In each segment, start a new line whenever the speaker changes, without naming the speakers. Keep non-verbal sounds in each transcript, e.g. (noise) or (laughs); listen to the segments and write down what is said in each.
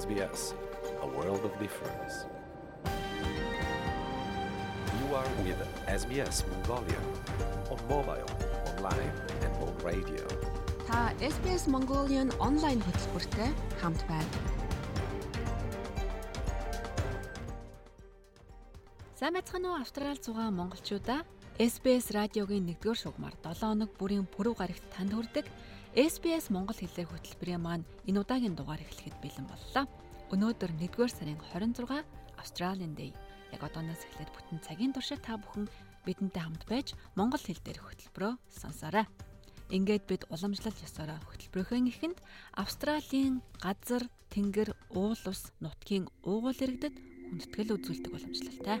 SBS, a world of difference. You are with SBS Mongolia on mobile, online and on radio.
Та SBS Mongolian онлайн хөтөлбөртэй хамт байна. Сайн байцгаана уу Австрали зугаа монголчуудаа SBS радиогийн 1-р шугамар 7 хоног бүрийн пүрэв гарагт танд хүрдэг SBS монгол хэлээр хөтөлбөрийн маань энэ удаагийн дугаар эхлэхэд бэлэн боллоо. Өнөөдөр 1-р сарын 26 Australian Day. Яг одооноос эхлээд бүтэн цагийн туршид та бүхэн бидэнтэй хамт байж монгол хэл дээр хөтөлбөрөө сонсоорой. Ингээд бид уламжлал ёсороо хөтөлбөрийн эхэнд Австралийн газар, тэнгэр, уул ус, нутгийн уугуул иргэдэд хүндэтгэл үзүүлдэг уламжлалтай.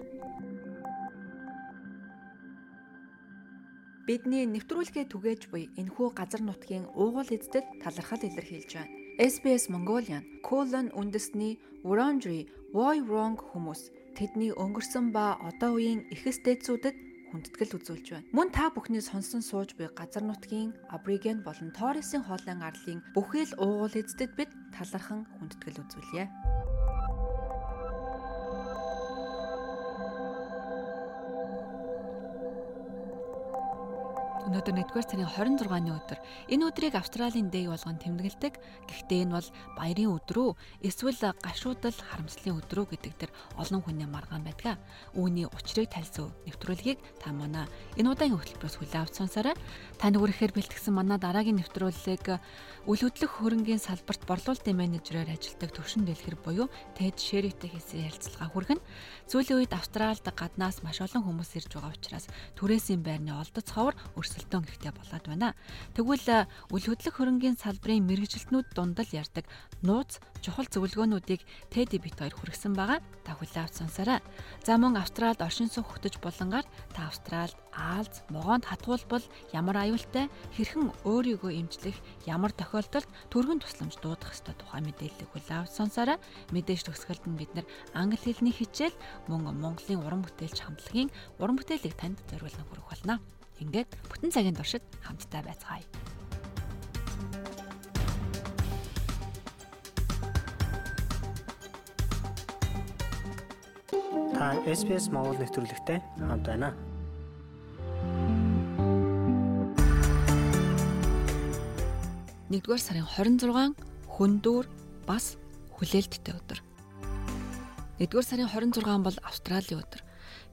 Бидний нэвтрүүлгээ түгээж буй энэхүү газар нутгийн уугуул эздэд талархал илэрхийлж байна. SBS Mongolian colon үндэсний Wurundjeri Woi Wurrung хүмүүс тэдний өнгөрсөн ба одоо үеийн эхэс дээдсүүдэд хүндэтгэл үзүүлж байна. Мөн та бүхний сонсон сууж буй газар нутгийн Абориген болон Торресын хоолын арлын бүхий л уугуул эздэд бид талархан хүндэтгэл үзүүлье. Өнөөдөр 1-р сарын 26-ны өдөр. Энэ өдрийг Австралийн Day болгон тэмдэглэдэг. Гэхдээ энэ бол баярын өдрөө эсвэл гашуудал харамслын өдрөө гэдэг төр олон хүний маргаан байдаг. Үүний учрыг тайлсан нэвтрүүлгийг та манай энэ удаагийн хөтөлбөрөөс хүлээн авч сонсорой. Та нүгүрэхээр бэлтгэсэн манай дараагийн нэвтрүүлэг үл хөдлөх хөрөнгийн салбарт борлуулалтын менежерээр ажилладаг төвшин дэлгэр буюу TED Sherry-тэй хийсэн ярилцлага хүргэн. Сүүлийн үед Австральд гаднаас маш олон хүмүүс ирж байгаа учраас түрээсийн байрны олдоц ховор өрсөлдөөн ихтэй болоод байна. Тэгвэл э, үл хөдлөх хөрөнгийн салбарын мэрэгжилтнүүд дундал ярддаг нууц чухал зөвлөгөөнүүдийг Теди бит хоёр хүргэсэн байгаа. Та хүлээ авч сонсоорой. За мөн Австралид оршин суух хөтөж болонгаар та Австралид Аалз, могоонд хатгуулбал ямар аюултай, хэрхэн өөрийгөө эмчлэх, ямар тохиолдолд төргөн тусламж дуудах ёстой тухай мэдээллийг хүлээ авч сонсоорой. Мэдээж төгсгөлд нь бид нар англи хэлний хичээл мөн Монголын уран бүтээлч хамтлагийн уран бүтээлийг танд зориулан хүргэх болно. Ингээд бүтэн цагийн туршид хамтдаа байцгаая.
Та SPS Монгол нэвтрүүлэгтэй хамт байна.
Нэгдүгээр сарын 26 хүндүүр бас хүлээлттэй өдөр. Нэгдүгээр сарын 26 бол Австралийн өдөр.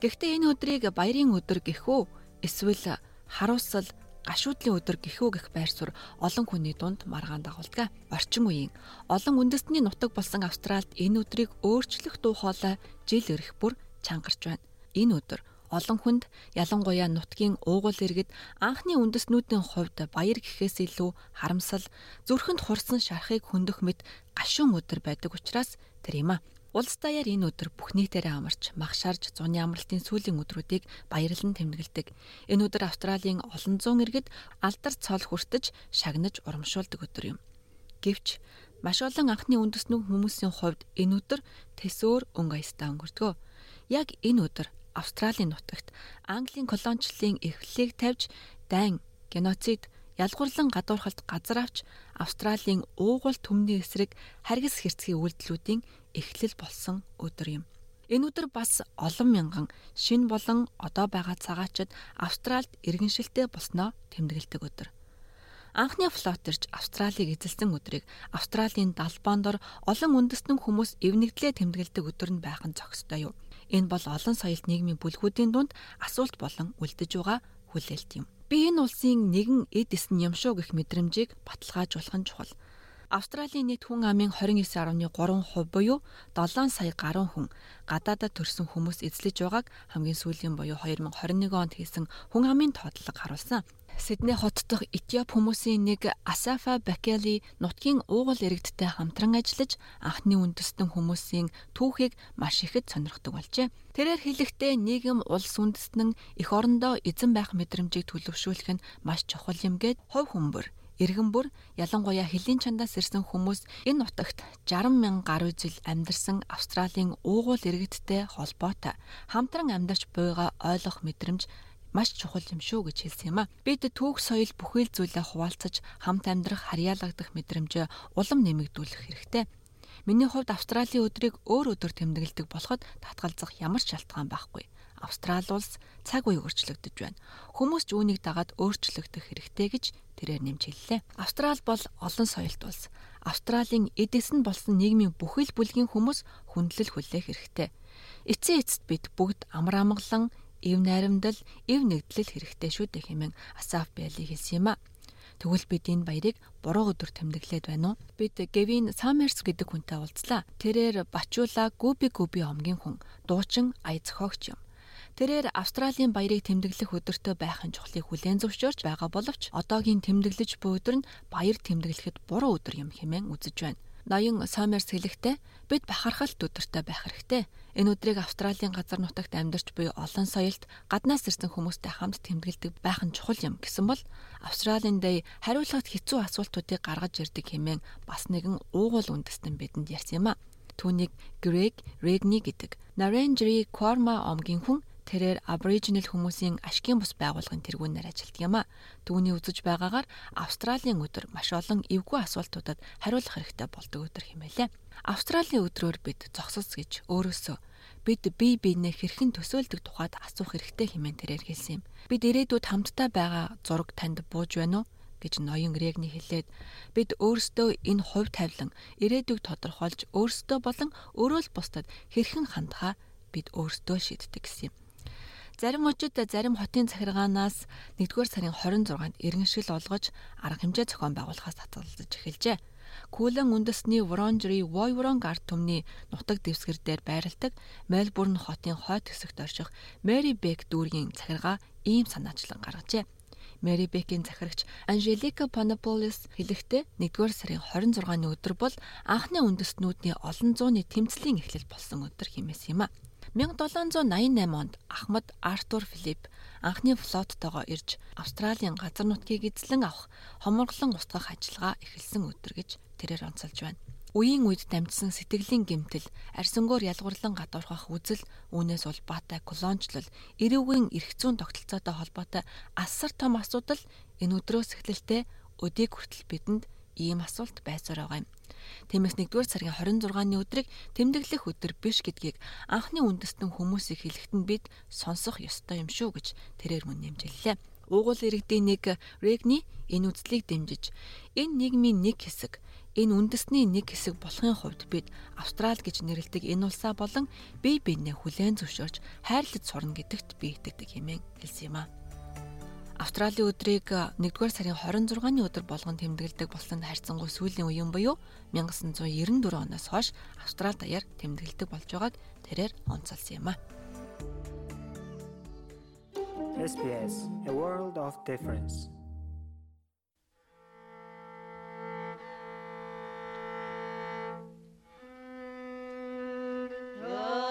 Гэхдээ энэ өдрийг баярын өдөр гэх үү эсвэл харуусал гашуудлын өдөр гэхүү гэх байр суурь олон хүний дунд маргаан дагуулдаг. Орчин үеийн олон үндэстний нутаг болсон Австральд энэ өдрийг өөрчлөх дуу хоолой жил өрх бүр чангарч байна. Энэ өдөр олон хүнд ялангуяа нутгийн уугуул иргэд анхны үндэстнүүдийн хувьд баяр гэхээс илүү харамсал зүрхэнд хурсан шарахыг хөндөх мэт гашуун өдөр байдаг учраас тэр юм а. Улс даяар энэ өдөр бүх нийтээрээ амарч магшаарж зуны амралтын сүүлийн өдрүүдийг баярлан тэмдэглэдэг. Энэ өдөр Австралийн олон зуун иргэд алдар цол хүртэж шагнаж урамшуулдаг өдөр юм. Гэвч маш олон анхны үндэснүү хүмүүсийн хувьд энэ өдөр төсөөр өнгө аястаа өнгөрдгөө. Яг энэ өдөр Австралийн нутагт Английн колоничлалын эрхлэлийг тавьж дайн геноцид ялгуурлан гадуурхалд газар авч Австралийн уугуул төмний эсрэг харгас хэрцгий үйлдэлүүдийн эхлэл болсон өдөр юм. Энэ өдөр бас олон мянган шин болон одоо байгаа цагаачид Австральд иргэншилтэй болсноо тэмдэглэдэг өдөр. Анхны флот ирж Австралийг эзэлсэн өдрийг Австралийн далбаандор олон үндэстэн хүмүүс эвнэгдлээ тэмдэглэдэг өдөр нь байх нь зохистой юу. Энэ бол олон соёлт нийгмийн бүлгүүдийн дунд асуулт болон үлдэж байгаа хүлээлт юм. Би энэ улсын нэгэн эд эсн юм шүү гэх мэдрэмжийг баталгаажуулах нь чухал. Австралийн нийт хүн амын 29.3% буюу 7 сая гаруй хүн гадаадад төрсэн хүмүүс эзлэж байгааг хамгийн сүүлийн буюу 2021 онд хийсэн хүн амын тоотлого харуулсан. Сидней хот дахь Этиоп хүмүүсийн нэг Асафа Бакели нутгийн уугуул иргэдтэй хамтран ажиллаж анхны үндэстэн хүмүүсийн түүхийг маш ихэд сонирхдог болжээ. Тэрээр хэлэхдээ нийгэм улс үндэстэн эх орондоо эзэн байх мэдрэмжийг төлөвшүүлэх нь маш чухал юм гээд хувь хүмүүр Иргэн бүр ялангуяа хөлийн чандаас ирсэн хүмүүс энэ нутагт 60 мянган гаруй жил амьдарсан Австралийн уугуул иргэдтэй холбоотой хамтран амьдарч буйгаа ойлгох мэдрэмж маш чухал юм шүү гэж хэлсэн юм а. Бид түүх соёл бүхэл зүйлээ хуваалцаж хамт амьдрах харьяалагдах мэдрэмжээ улам нэмэгдүүлэх хэрэгтэй. Миний хувьд Австралийн өдрийг өөр өдөр тэмдэглэдэг болоход татгалзах ямар ч шалтгаан байхгүй. Австрали улс цаг үе өөрчлөгдөж байна. Хүмүүс ч үүнийг дагаад өөрчлөгдөх хэрэгтэй гэж тэрээр нэмж хэллээ. Австрали бол олон соёлт улс. Австралийн эдэс нь болсон нийгмийн бүхэл бүлгийн хүмүүс хүндлэл хүлээх хэрэгтэй. Эцсийн эцэст бид бүгд амар амгалан, эв найрамдал, эв нэгдлэл хэрэгтэй шүү дээ хэмээн Асаф Бэли хэлсэн юм а. Тэгвэл бид энэ баярыг буруу өдөр тэмдэглээд байна уу? Бид Гевин Саммерс гэдэг хүнтэй уулзлаа. Тэрээр Бачула Губи Губи омгийн хүн, дуучин ая зохиогч юм. Тэрээр Австралийн баярыг тэмдэглэх өдөртөө байхын чухлыг хүлээн зөвшөөрч байгаа боловч одоогийн тэмдэглэж буй өдөр нь баяр тэмдэглэхэд буруу өдөр юм хэмээн үзэж байна. Ноён Сомерс хэлэхдээ бид бахархалт өдөртэй байх хэрэгтэй. Энэ өдрийг Австралийн газар нутагт амьдарч буй олон соёлт гаднаас ирсэн хүмүүстэй хамт тэмдэглэдэг байх нь чухал юм гэсэн бол Австралийн дэй хариулахад хэцүү асуултуудыг гаргаж ирдэг хэмээн бас нэгэн уугуул үндэстэн бидэнд ярьсан юм а. Түүнийг Грег Регни гэдэг Narendri Korma омгийн хүн тэрээр Aboriginal хүмүүсийн ашигын бус байгууллагын тэргүүнээр ажилладаг юм а. Түүний үзэж байгаагаар Австралийн өдөр маш олон эвгүй асуултуудад хариулах хэрэгтэй болдог өдөр хэмээлээ. Австралийн өдрөөр бид зогсос гэж өөрөөсөө бид бие биенээ хэрхэн төсөөлдөг тухайд асуух хэрэгтэй хэмээн тэрээр хэлсэн юм. Бид ирээдүйд хамтдаа байгаа зураг танд бууж байна уу? гэж ноён Регни хэлээд бид өөрсдөө энэ хувь тавилан ирээдүйг тодорхойлж өөрсдөө болон өөрөө л бусдад хэрхэн хандхаа бид өөрсдөө шийддэг гэсэн юм. Зарим мужид зарим хотын захиргаанаас 1-р сарын 26-нд иргэншил олгож арга хэмжээ зохион байгуулахаас татгалзаж эхэлжээ. Кулан үндэсний Wurundjeri Woiwurrung ард түмний нутаг дэвсгэр дээр байрладаг Мельбурн хотын хойд хэсэгт орших Мэри Бек дүүргийн захиргаа ийм санаачлан гаргажээ. Мэри Бекийн захирагч Анжелика Панаполис хэлэхдээ 1-р сарын 26-ны өдөр бол анхны үндэстнүүдний олон зууны тэмцлийн эхлэл болсон өдөр хэмээсэн юм а. 1788 онд Ахмад Артур Филипп анхны флоттойгоо ирж Австралийн газар нутгийг эзлэн авах хоморглон устгах ажиллагаа эхэлсэн өдөр гэж тэрээр онцолж байна. Үеийн үед дамжсан сэтгэлийн гэмтэл, арсангоор ялгуурлан гадуурхах үзэл, үүнээс улбаатай колоничлол, эрүүгийн эрх зүйн тогтолцоотой холбоотой асар том асуудал энэ өдрөөс эхлэлтэй өдийг хүртэл бидэнд ийм асуулт байсаар байгаа юм. Тиймээс 1-р сарын 26-ны өдрийг тэмдэглэх өдөр биш гэдгийг анхны үндэстэн хүмүүсийг хэлэхэд нь бид сонсох ёстой юм шүү гэж тэрээр мөн нэмжиллээ. Уугуул иргэдийн нэг Регни энэ үзлийг дэмжиж энэ нийгмийн нэг хэсэг энэ үндэсний нэг хэсэг болохын хувьд бид Австрал гэж нэрлэдэг энэ улсаа болон бие биенээ хүлээн зөвшөөрч хайрлаж сурна гэдэгт би итгэдэг хэмээн хэлсэн юм а. Австралийн өдрийг 1-р сарын 26-ны өдөр болгон тэмдэглэдэг болсон харьцангуй сүүлийн үеийн буюу 1994 оноос хойш Австрали даяар тэмдэглэдэг болж байгааг тэрээр онцолсон юм а.
SBS A World of Difference. Oh.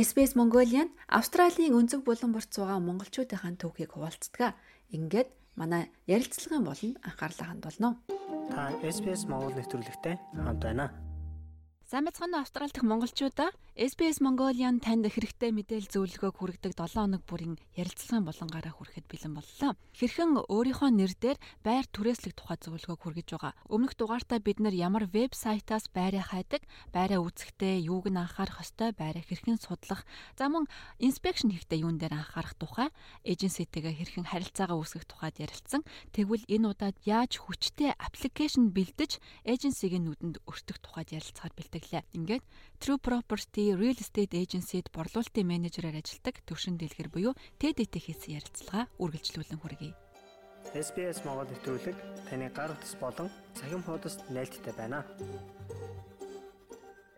SBS Mongolian Австралийн өнцөг булан борт суугаа монголчуудынхаа түүхийг хуваалцдаг. Ингээд манай ярилцлагын болонд анхаарлаа хандуулно.
Та SBS Монгол нэвтрүүлэгтэй хамт байна.
Сайн бацхан Австрали дахь монголчуудаа SBS Mongolian танд хэрэгтэй мэдээлэл зөвлөгөөг хүргэдэг 7 хоног бүрийн ярилцлагын болонгаараа хүрэхэд бэлэн боллоо. Хэрхэн өөрийнхөө нэр дээр байр түрээслэх тухай зөвлөгөөг хүргэж байгаа. Өмнөх дугаартаа бид нар ямар вебсайтаас байраа хайдаг, байраа үүсгэхдээ юуг нь анхаарах ёстой, байраа хэрхэн судлах, за мөн инспекшн хийхдээ юун дээр анхаарах тухай, эйженситэйгээ хэрхэн харилцаагаа үүсгэх тухайд ярилцсан. Тэгвэл энэ удаад яаж хүчтэй аппликейшн бэлдэж эйженсигийн нүдэнд өртөх тухайд ярилцахаар ажиглаа. Ингээд True Property Real Estate Agency-д борлуулалтын менежерээр ажилладаг төвшин дэлгэр буюу TDT хийсэн ярилцлага үргэлжлүүлэн хүргэе.
SBS Монгол нэвтрүүлэг таны гар утас болон цахим хуудасд нээлттэй байна.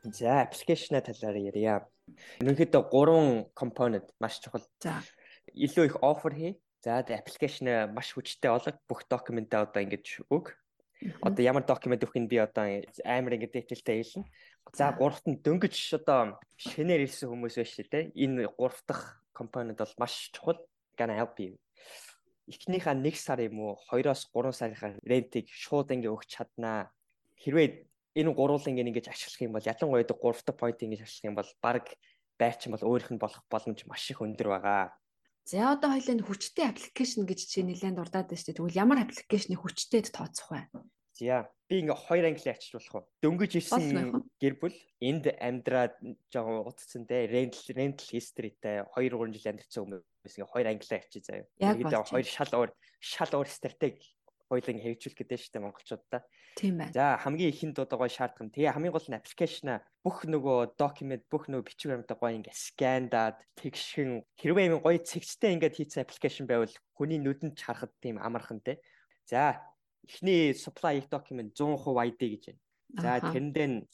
За, аппликейшн талаар ярья. Ерөнхийдөө 3 компонент маш чухал.
За.
Илүү их офер хий. За, аппликейшн маш хүчтэй болог бүх документаа одоо ингэж өг. Одоо ямар документ өгөх нь би одоо амар ингэ дэтэлтэй хэлнэ. За гуравт нь дөнгөж одоо шинээр ирсэн хүмүүс байж дээ. Энэ гурав дахь компанид бол маш чухал. Gonna help you. Эхнийхээ 1 сар юм уу 2-оос 3 сарынхаа рентийг шууд ингээ өгч чаднаа. Хэрвээ энэ гурвуулын ингээ ингэж ашиглах юм бол ялангуяа 3 дахь point ингэж ашиглах юм бол баг байрч бол өөрийнх нь болох боломж маш их өндөр байгаа.
За одоо хоёлын хүчтэй аппликейшн гэж чи нэлээд дурдаад байна шүү дээ. Тэгвэл ямар аппликейшнийг хүчтэйд тооцох вэ?
За би ингээ хоёр англи ачиж болох уу? Дөнгөж ирсэн гэр бүл энд амьдраад жоохон утцсан те rental rental historyтэй 2 3 жил амьдсан хүмүүс ингээ хоёр англи ачиж заяа. Ингээд хоёр шал өөр шал өөр стратеги хоёлын хэрэгжүүлэх гэдэг шүү дээ монголчуудаа.
Тийм байна.
За хамгийн ихэнд одоо гоё шаардсан. Тэгээ хамгийн гол нь аппликейшн бүх нөгөө документ бүх нөгөө бичиг баримтаа гоё ингээ скандаад тэгшин хэрвээ юм гоё цэгцтэй ингээд хийсэн аппликейшн байвал хүний нүдэнд харахад тийм амархан те. За эхний supply document 100% ID гэж байна. За тэрэндээ нь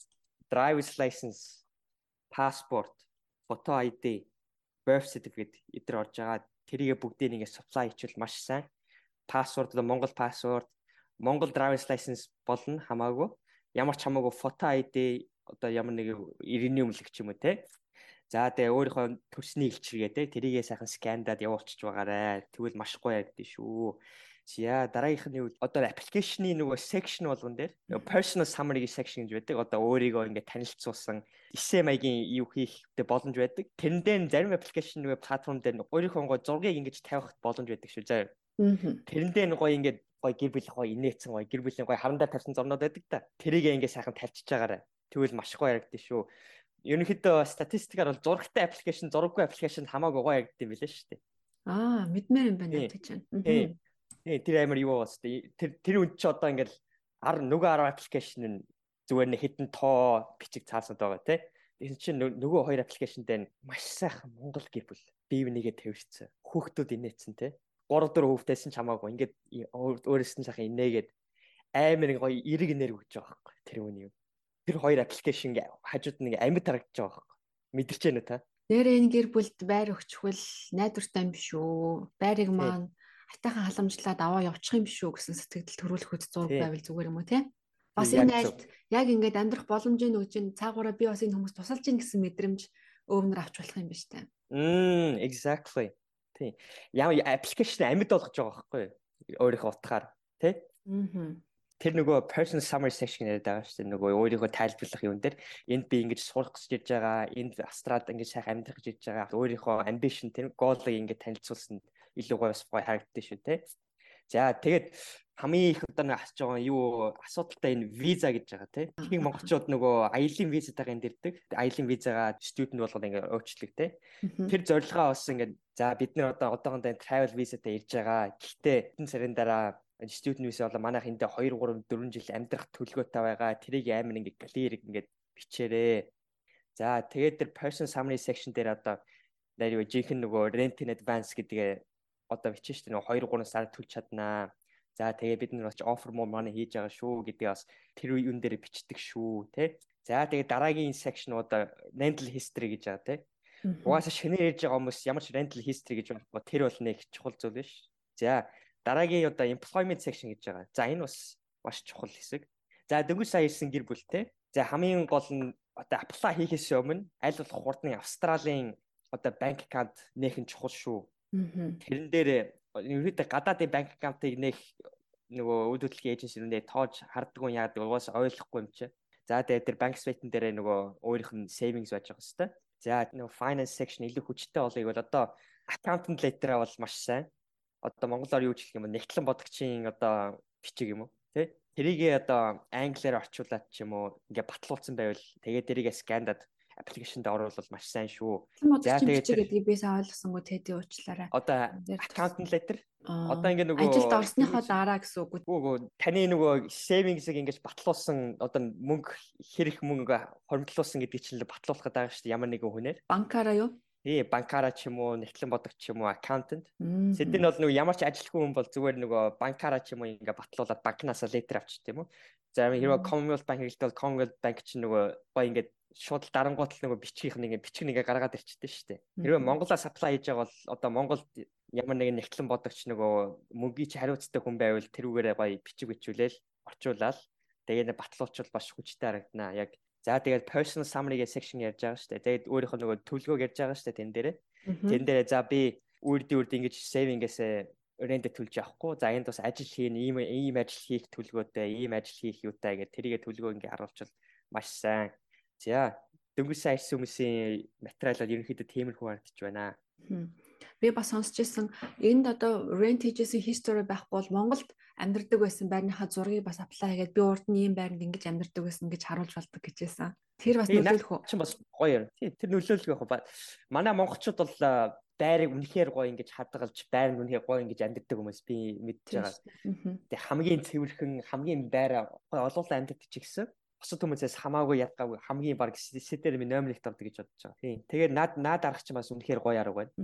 driver's license, passport, photo ID, birth certificate эдгээр орж байгаа. Тэрийг бүгдийг ингээ supply хийчихвэл маш сайн. Одоо Монгол password, Монгол driver's license болно хамаагүй. Ямар ч хамаагүй photo ID одоо ямар нэг иргэний өмнөлөг ч юм уу те. За тэгээ өөрийнхөө төрсний илчиргээ те тэрийгээ сайхан скандаад явуулчих байгаарэ. Тэгвэл маш гоё ярьдээ шүү. За дараагийнх нь юу одоо аппликейшны нөгөө section болгон дээр personal summary section гэж байдаг. Одоо өөрийгөө ингээд танилцуулсан маягийн юу хийхтэй боломж байдаг. Тэрэндээ зарим аппликейшн нөгөө платформ дээр өөрийнхөө гоо зургийг ингэж тавих боломж байдаг шүү заа. Тэрэндээ гоё ингээд гоё гэр бүл гоё инээсэн гоё гэр бүлийн гоё харандаа тавьсан зурнууд байдаг та. Тэрийг ингээд сайхан тавьчихж байгаарай. Тэгвэл маш гоё ярагддаг шүү. Ерөнхийдөө статистикаар бол зурагтай аппликейшн, зураггүй аппликейшн хамаагүй гоё юм билээ шүү дээ.
Аа, мэдмээр юм байна гэж байна.
Тий, тэр амар юу бас тэр тэр үнд чи одоо ингээл 10 нөгөө 10 аппликейшн нь зүгээр нэг хитэн тоо бичиг цаасаад байгаа тий. Тэр чинь нөгөө хоёр аппликейшн дээр маш сайхан Монгол гэр бүл бие бинийгээ тавьчихсан. Хүүхдүүд инээсэн тий. 3 4 хүүхдээсэн ч хамаагүй ингээд өөрөөс нь сайхан инээгээд амар гоё эрг нэр өгч байгаа байхгүй тэр үний юу. Тэр хоёр аппликейшн хажууд нь амьд харагдаж байгаа байхгүй. Мэдэрч байна та?
Нэр энэ гэр бүлд байр өгчхвэл найдвартай юм биш үү? Байрыг маань хатайхан халамжлаад аваа явчих юм шүү гэсэн сэтгэл төрүүлэх хөт зураг байвал зүгээр юм уу те бас энэ айлд яг ингээд амьдрах боломжийг өгч ин цаагаараа би бас энэ хүмүүс тусалж ийн гэсэн мэдрэмж өвнөр авч болох юм биш үү
мм exactly тий ямар аппликейшн амьд болгож байгаа байхгүй өөрийнхөө утгаар тий
аа
тэр нөгөө personal summary section яриад байгаа шүү дээ. Нөгөө өөрийгөө тайлбарлах юм дээр энд би ингэж сурах гэж ирж байгаа, энд Австралид ингэж сайхан амьдрах гэж ирж байгаа. Өөрийнхөө ambition тэр goal-ыг ингэж танилцуулсан илүү гоё бас гоё харагддаг шүү те. За тэгээд хамгийн их одоо нэг асууж байгаа юу асуудалтай энэ виза гэж байгаа те. Ихэнх монголчууд нөгөө аялын визатайгаа энд ирдэг. Аялын визагаа студент болгоод ингээ өөчлөг те. Тэр зорилгоо бас ингээ за бид нар одоо одоохондоо travel визатай ирж байгаа. Гэхдээ энэ сарын дараа студент виза болоо манайх эндээ 2 3 4 жил амьдрах төлөвлөгөөтэй байгаа. Тэрийг амар ингээ clear ингээ бичээрээ. За тэгээд тэр person summary section дээр одоо нэр юу жинхэнэ нөгөө rent in advance гэдгээ одоо бичэн шүү дээ нэг 2 3 сар төлж чаднаа. За тэгээ бид нар бас offer more money хийж байгаа шүү гэдгийг бас тэр үеүн дээр бичдэг шүү те. За тэгээ дараагийн section одоо rental history гэж байгаа те. Угаасаа шинээр ярьж байгаа хүмүүс ямар ч rental history гэж байхгүй тэр бол нэг чухал зүйл биш. За дараагийн одоо employment section гэж байгаа. За энэ бас маш чухал хэсэг. За дөнгөж сая ирсэн гэр бүлтэй. За хамгийн гол нь одоо apply хийхээс өмнө аль болох хурдны Австралийн одоо банк аккаунт нээх нь чухал шүү. Тэрэн дээр ерөөдөө гадаадын банк аккаунтыг нээх нөгөө үйл хөдлөлийн эйженсиудээ тоож харддаг юм яадаг угаас ойлгохгүй юм чи. За тэгээд тэр банк statement дээр нөгөө өөрийнх нь savings байж байгаа хэвээр. За нөгөө finance section илүү хүчтэй болыг бол одоо accountant letter бол маш сайн. Одоо монголоор юу ч хэлэх юм бол нэгтлэн бодогчийн одоо бичиг юм уу? Тэ? Тэрийг одоо англиар орчуулад ч юм уу ингээ батлуулсан байвал тэгээд тэрийг скандад аппликейшнд оруулбал маш сайн шүү.
За тэгээд гэдгийг би сайн ойлгосонгүй тэди уучлаарай.
Одоо accountant letter одоо ингээ нөгөө
ажилд орсныхоо дараа гэсэн үг.
Үгүй таны нөгөө savings-ыг ингэж батлуулсан одоо мөнгө хэрэг мөнгө хоримтлуулсан гэдгийг чинь батлуулах гэдэг шүү дээ ямар нэгэн хүнээр.
Банкаараа юу?
Тий, банкаараа ч юм уу, нэгтлэн бодог ч юм уу, аккаунтант. Сэдэн бол нөгөө ямар ч ажилтгүй хүн бол зүгээр нөгөө банкаараа ч юм уу ингээ батлуулаад банкнаас летер авчих тийм үү. За хэрвээ Commonwealth Bank хэлдэг бол Commonwealth Bank чинь нөгөө гой ингээ шууд дарангуут л нөгөө бичгийнх нэг бичиг нэгэ гаргаад ирчтэй шүү дээ. Хэрвээ Монголоор supply хийж байгаа бол одоо Монголд ямар нэгэн нэгтлэн бодогч нөгөө мөнгөний чи хариуцтай хүн байвал тэрүүгээрээ гоё бичиг бичүүлээл орчуулаад тэгээд батлуучвал бас хүчтэй харагдана. Яг За тэгээд personal summary гэх section ярьж байгаа шүү дээ. Тэгээд өөрийнх нь нөгөө төлөвлөгөөг ярьж байгаа шүү дээ тэн дээрээ. Тэн дээрээ за би үрд үрд ингэж saving-ээс рендэ төлж авахгүй. За энд бас ажил хийн, ийм ийм ажил хийх төлөвлөгөөтэй, ийм ажил хийх юутай гэдэг тэрийгэ төлөвлөгөө ингээ харуулчвал маш сайн. За дөнгөсөн ажил хүмүүсийн материалууд ерөнхийдөө тиймэрхүү харагдаж байна.
Би бас сонсч ирсэн энд одоо rent хийжсэн history байхгүй бол Монголд амьдардаг байсан байрныхаа зургийг бас apply хийгээд би урд нь ийм байранд ингэж амьдардаг байсан гэж харуулж болдог гэжсэн. Тэр бас нөлөөлөх үү?
Чин бас гоё юм. Тий, тэр нөлөөлөх яг ба. Манай монголчууд бол байрыг үнэхээр гоё ингэж хадгалж байранд үнэхээр гоё ингэж амьдардаг хүмүүс би мэдж байгаа. Тэг хамгийн цэвэрхэн хамгийн байраа гоё олуулан амьдардаг ч гэсэн бусад хүмүүсээс хамаагүй ядгаагүй хамгийн баг сэтэр минь номер их тавдаг гэж бодож байгаа. Тийм. Тэгээд наад наад аргач чинь бас үнэхээр гоё арга байна.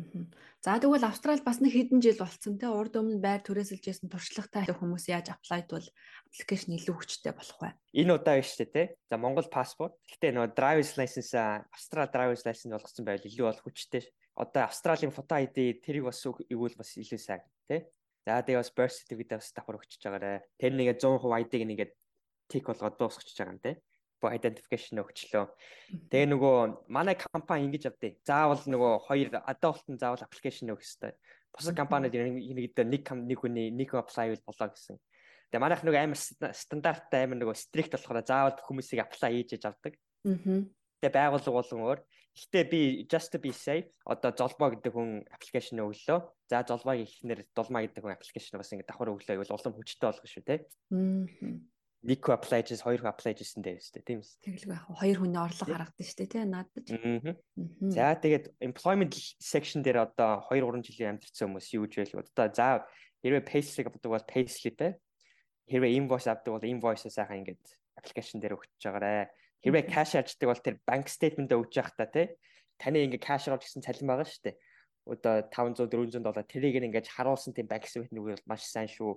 За тэгвэл Австрал бас нэг хэдэн жил болцсон те урд өмнө байр түрээсэлжсэн туршлагатай хүмүүс яаж аплайд бол аппликейшн илүү хүчтэй болох вэ?
Энэ удаа биш үү те. За Монгол паспорт. Гэхдээ нөгөө driver's license Австрал driver's license болгосон байвал илүү бол хүчтэй. Одоо Австралийн фото ID тэрийг бас игүүл бас илүү сайн те. За тэгээ бас birth certificate бас давхар өгчөж байгаарэ. Тэр нэгэ 100% ID-г нэгээд тик болгоод дуусчихж байгаа юм те бо identification өгчлөө. Тэгээ нөгөө манай компани ингэж авдээ. Заавал нөгөө хоёр adult-ын заавал application өгөх хэрэгтэй. Бусад компаниуд нэгдээ нэг нэг хүний нэг apply болоо гэсэн. Тэгээ манайх нөгөө амар стандарттай амар нөгөө strict болохоор заавал хүмүүсийг apply хийж авдаг. Аа. Тэгээ байгууллага болон өөр. Гэхдээ би just to be safe одоо золбоо гэдэг хүн аппликейшн өглөө. За золбоог ихнэр дулмаа гэдэг хүн аппликейшн бас ингэ давхар өглөө гэвэл улам хүчтэй болгох шүү те. Аа нэг хүү apply хийж хоёр хүү apply хийсэн дээр шүү дээ тийм үү.
Тэгэлгүй яг хоёр хүний орлого харагдсан шүү дээ тийм наадаж.
За тэгээд employment section дээр одоо 2 3 жилийн амьдэрсэн хүмүүс юу гэж байлгүй. Одоо за хэрвээ payslip авдаг бол payslip ээ. Хэрвээ invoice авдаг бол invoice сайхан ингээд application дээр өгч байгаарэ. Хэрвээ cash ажилладаг бол тэр bank statement өгж явах та тий. Таны ингээд cash орж гэсэн цалин байгаа шүү дээ. Одоо 500 400 доллар тэрийг ингээд харуулсан тийм банк statement үгүй бол маш сайн шүү.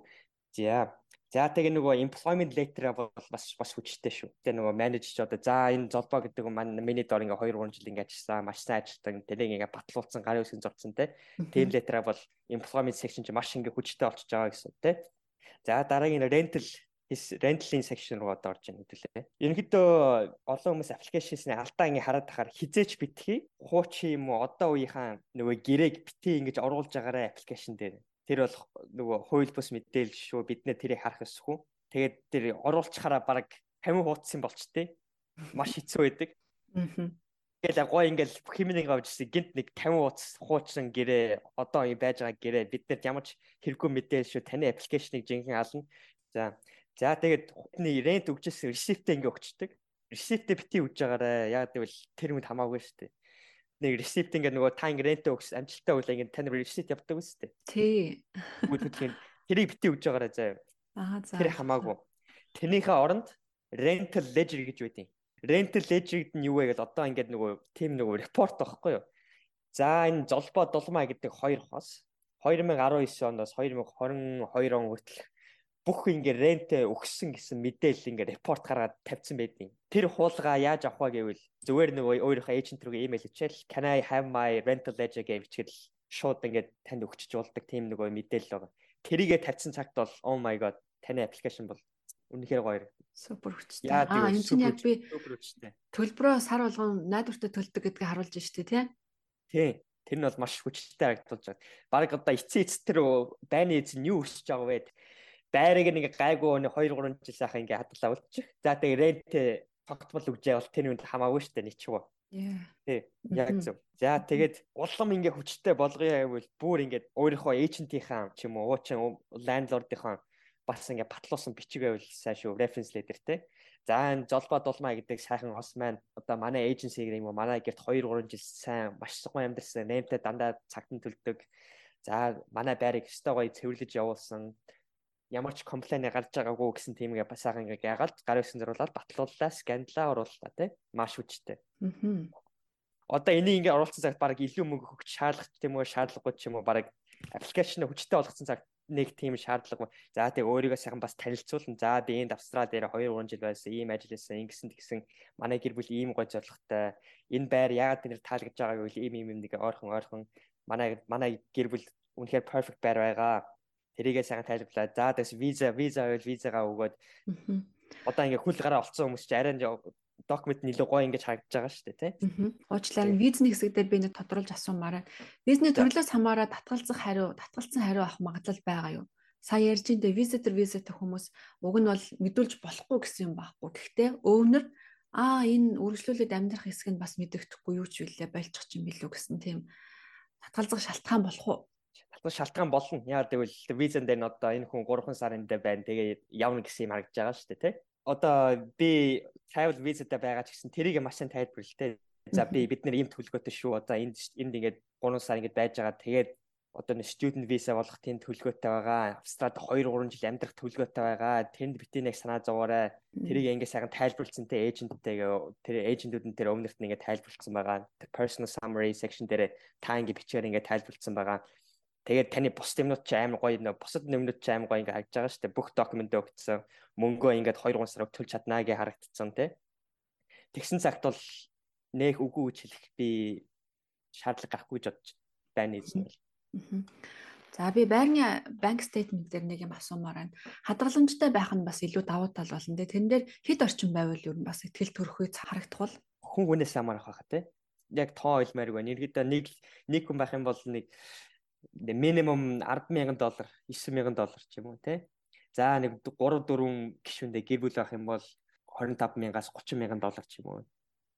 За За тэгээ нөгөө employment letter бол бас бас хүчтэй шүү. Тэгээ нөгөө менежч одоо за энэ золбоо гэдэг нь маань миний дор ингээ 2 3 жил ингээ ажилласан, маш сайн ажилладаг. Тэгээ ингээ батлуулсан, гарын үсгэн зурцсан те. Тэр letter бол employment section чи маш ингээ хүчтэй болчихж байгаа гэсэн те. За дараагийн rental rental-ийн section руу одоо орж ийн хэвлээ. Ерөнхийдөө олон хүмүүс application-ийн алдаа ингээ хараад тахаар хизээч битгий. Хуучин юм уу одоо үеийнхэн нөгөө гэрээг битгий ингэж оруулж байгаарэ application дээр тэр бол нөгөө хууль бус мэдээлэл шүү бид нэ тэрийг харах ёсгүй. Тэгээд тэр оруулчихараа баг 50 хуудсан болчтой. Маш хэцүү байдаг. Аа. Тэгэл гой ингээл химнийг авч ирсэн гинт нэг 50 хуудас хуучин гэрээ одоо байж байгаа гэрээ бид нарт ямар ч хэрэггүй мэдээлэл шүү таны аппликейшнийг жинхэнэ ална. За за тэгээд хутны рент өгчээсэн ресиптээ ингээ өгчдөг. Ресиптээ бити өгж байгаарэ. Яг гэвэл тэр мэд хамаагүй шүү дээ нэг ресипт ингээ нөгөө та ингээ рент өгс амжилттай үйл ингээ тань ресипт явдаг үстэй.
Тий.
Бүгд тэрийг бити өгж байгаарай заяа.
Аа за.
Тэр хамаагүй. Тэрнийхээ оронд rental ledger гэж байдیں۔ Rental ledger-д нь юу вэ гэвэл одоо ингээд нөгөө team нөгөө report байхгүй юу? За энэ золбоо дулмаа гэдэг хоёр хос 2019 оноос 2022 он хүртэл бүх ингээ рентэ өгсөн гэсэн мэдээлэл ингээ репорт гаргаад тавьсан байдیں۔ Тэр хуулгаа яаж авах вэ гэвэл зүгээр нэг өөрийнхөө эйжент рүү имэйл хийчихэл can I have my rental ledger гэж бичгэл шууд ингээ танд өгчөж болдог тийм нэг мэдээлэл байгаа. Тэрийгэ тавьсан цагт бол oh my god таны аппликейшн бол Үнэхээр гоё.
Супер хүчтэй. Аа энэ чинь яг би төлбөрөө сар болгон найдвартай төлдөг гэдгийг харуулж штэ тий.
Тий. Тэр нь бол маш хүчтэй харагдуулж байна. Бараг одоо эцсийн эц тэр байны эзэн юу өсөж байгаа вэ? Байрыг нэг гайгүй нэг 2 3 жил сайхан ингээ хадгалаа үлчих. За тэгээ рент тогтмол үгжээ бол тэр үнд хамаагүй штэ нэг чуу. Тий. Яг зөв. За тэгээд улам ингээ хүчтэй болгоё гэвэл бүр ингээ өөрийнхөө эйжентийнхаа ч юм уу уучин лендлордынхаа бас ингээ батлуулсан бичиг байвал сайн шүү. Reference letter те. За энэ золбоо дулмаа гэдэг сайхан хос маань одоо манай эйженси гэх юм уу манай гэрт 2 3 жил сайн маш гоё амьдэрсэн. Нэмтэ дандаа цагтан төлдөг. За манай байрыг өстой гоё цэвэрлэж явуулсан. Ямар ч комплейн гарч байгаагүй гэсэн тиймгээ бас сайхан ингээ яагаад гар өсөн зуруулаад батлууллаа, скандалаа орууллаа те. Маш хүчтэй.
Аа.
Одоо энийг ингээ оруулсан цагт баг илүү мөнгө өгч шаардлагач тийм үү шаардлагагүй ч юм уу баг аппликейшн хүчтэй болгосон цагт нэг тийм шаардлага. За тэг өөрийгөө сайхан бас танилцуулна. За би энд Австрал дээр 2 3 жил байсан, ийм ажил хийсэн, ингэсэн тэгсэн. Манай гэр бүл ийм гой зорилготой. Энэ байр яагаад тэр таалагдж байгааг үл ийм ийм нэг ойрхон ойрхон манай манай гэр бүл үнэхээр perfect байр байгаа. Тэрийгээ сайхан тайлбарлаа. За тэгс виза виза байвал визагаа өгөөд одоо ингээ хүл гараа олцсон хүмүүс чи арай документ нь илүү гоё ингэж харагдаж байгаа шүү дээ тий.
Уучлаарай визний хэсэг дээр би нэг тодруулж асуумаарай. Визний төрлөөс хамаараа татгалзах хариу, татгалцсан хариу авах магадлал байгаа юу? Сая ярьж энэ визитер визитер хүмүүс уг нь бол мэдүүлж болохгүй гэсэн юм байхгүй. Гэхдээ өвнөр аа энэ үргэлжлүүлээд амьдрах хэсэг нь бас мэдэгдэхгүй юу ч үлээ болчих юм билүү гэсэн тийм татгалзах шалтгаан болох уу?
Татвар шалтгаан болно. Яагаад гэвэл визэн дээр нь одоо энэ хүн 3 сарын дээр байна. Тэгээ явна гэсэн юм харагдаж байгаа шүү дээ, тий одоо би travel visa-тай байгаа ч гэсэн тэрийг маш сайн тайлбарлалтай. За би бид нэр ийм төлөвлөгөөтэй шүү. Одоо энд энд ингээд 3 сар ингээд байж байгаа. Тэгээд одоо нэг student visa болох тийм төлөвлөгөөтэй байгаа. Австралид 2 3 жил амьдрах төлөвлөгөөтэй байгаа. Тэнд битээ нэг санаа зовоорой. Тэрийг ингээд сайхан тайлбарлсан те эйженттэйгээ тэр эйжентүүд нь тэр өмнөрт нь ингээд тайлбарлсан байгаа. Тэр personal summary section дээр та ингээд бичгээр ингээд тайлбарлсан байгаа. Тэгээд таны бус юмнууд ч амар гоё нөө бусад юмнууд ч амар гоё ингээ харагдаж байгаа шүү дээ. Бүх документ өгсөн. Мөнгөө ингээд 2 3 сар төлж чаднаа гэж харагдсан тий. Тэгсэн цагт бол нэх үгүй гэж хэлэх би шаардлага гарахгүй гэж бодож байна эзэн.
За би байрны банк стейтмент дээр нэг юм асуумаар байна. Хадгаламжтай байх нь бас илүү давуу тал болно те. Тэн дээр хэд орчим байвал юу бас ихтгэл төрөхүй харагдах бол
хүн хүнээс хамаарах байхаа те. Яг тоо ойлмааргүй. Нэргэдэ нэг нэг хүн байх юм бол нэг минимум 100000 доллар 9000 доллар ч юм уу те. За нэг 3 4 гишүүндээ гэр бүл авах юм бол 25000-аас 30000 доллар ч юм уу.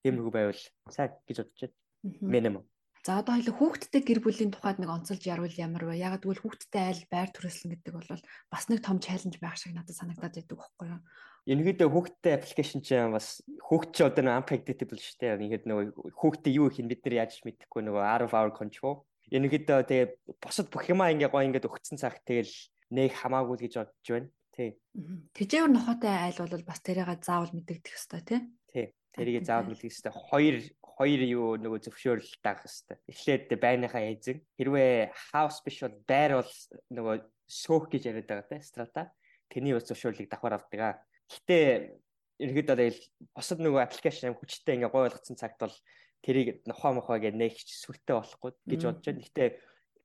Тиймэрхүү байвал сайн гэж бодож байна. Минимум.
За одоо хоёул хүүхдтэй гэр бүлийн тухайд нэг онцолж яруул ямар вэ? Ягаад гэвэл хүүхдтэй айл байр төрөслөн гэдэг бол бас нэг том чаленж байх шиг надад санагдаад байдаг байхгүй юу?
Энэгэдэ хүүхдтэй аппликейшн чинь бас хүүхд чи одоо нэг unpredictable шүү дээ. Ингээд нөгөө хүүхдтэй юу их нь бид нар яаж мэдэхгүй нөгөө out of our control Ерөнхийдөө тэгээ босод бүх юмаа ингээ гоё ингээд өгцөн цаг тэгэл нэг хамаагүй л гэж бодож байна. Тий.
Тэжээвэр нохотой айл бол бас тэрийгээ заавал мэдэгдэх хэвээр тий.
Тий. Тэрийг заавал мэдэх хэвээр. Хоёр хоёр юу нөгөө зөвшөөрөл даах хэвээр. Эхлээд байрныхаа эзэн хэрвээ house биш бол байр бол нөгөө сөөх гэж яриад байгаа тий. Strata. Тэрний ус зөвшөөрлийг давхар авдаг. Гэтэ ерөнхийдөө тэгэл босод нөгөө аппликейшн хүчтэй ингээ гой болгоцсон цагт бол тэрийг нохоо мохоо гэж нээгч сүртэй болохгүй гэж бодож байна. Гэтэ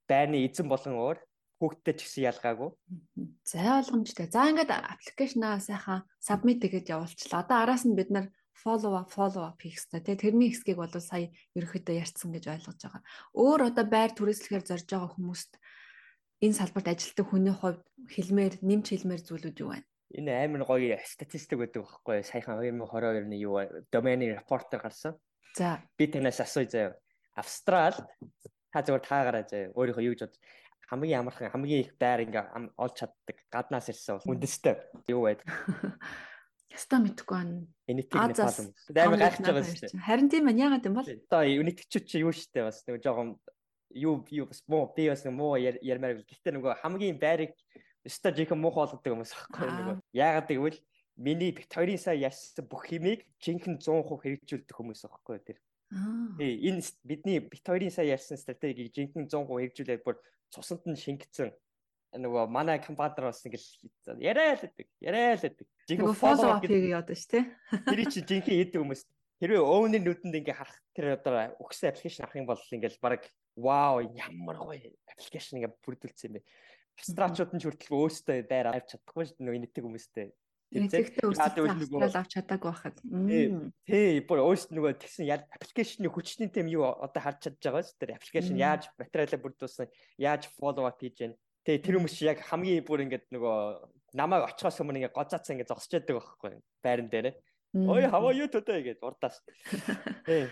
байрны эзэн болон өөр хүүхдтэй ч гэсэн ялгаагүй.
За ойлгомжтой. За ингээд аппликейшнаа сайхан submit гэгээд явуулчлаа. Одоо араас нь бид нар follow up follow up хийх хэрэгтэй. Тэгээ тэрний хэсгийг бол сая ерөөхдөө ярьсан гэж ойлгож байгаа. Өөр одоо байр түрээслэхээр зорж байгаа хүмүүст энэ салбарт ажилладаг хүний хувьд хэлмээр нэмж хэлмээр зүйлүүд юу байна?
Энэ амар гоё статистик байдаг байхгүй саяхан 2022 оны юу domain reporter гарсан.
За
би танаас асууя заяа. Австрал та зөвхөн таагараа заяа. Өөрийнхөө юу гэж бод хамгийн амархан хамгийн их байр ингээ олж чаддаг гаднаас ирсэн бол үндэстэй юу байдаг. (laughs)
Ястаа мэдхгүй байна.
Энэтиг Непал юм. Амар гайхаж байгаа шүү дээ.
Харин тийм байна. Яагаад юм бол?
Одоо үнэтгчүүд чи юу дээ бас нэг жоохон юу юу бас муу би бас муу ярмаар гэхдээ нөгөө хамгийн байрыг өстой жихэн муу болгодог аахгүй нөгөө. Яагаад гэвэл миний Викторийн сая ярьсан бүх химийг жинхэнэ 100% хэрэгжүүлдэг хүмүүс аахгүй тэр. Тий энэ бидний Викторийн сая ярьсан стратегийг жинхэнэ 100% хэрэгжүүлээд бүр цусанд нь шингэсэн. Нөгөө манай компанидэр бас ингээл яриа л гэдэг яриа л гэдэг.
Жинхэнэ follow up хийгээ яадаг ш тий.
Тэр чи жинхэнэ хийдэг хүмүүс. Хэрвээ өвний нүдэнд ингээ харах тэр одоо өгсөн аппликейшн авах юм бол ингээл баг вау ямар гоё аппликейшн ингээ бүрдүүлсэн юм бэ Австралчууд нь ч хүртэл өөстөө байр авч чадахгүй шүү дээ нөгөө нийтэг хүмүүстэй
Тэгэхдээ өсөлтөө авч чадаагүй байхад.
Тий, бүр өөрсдөө нөгөө тэгсэн аппликейшны хүчний тэм юу одоо харж чадж байгаа шүү дээ. Аппликейшн яаж материалаа бүрдүүлсэн, яаж follow up хийж байна. Тэгээ тэр хүмүүс яг хамгийн бүр ингээд нөгөө намайг очихоос өмнө ингээд гоцаацсан ингээд зогсож байдаг байхгүй байран дээр. Ой, how are you today гэж урдаас. (laughs) Тий.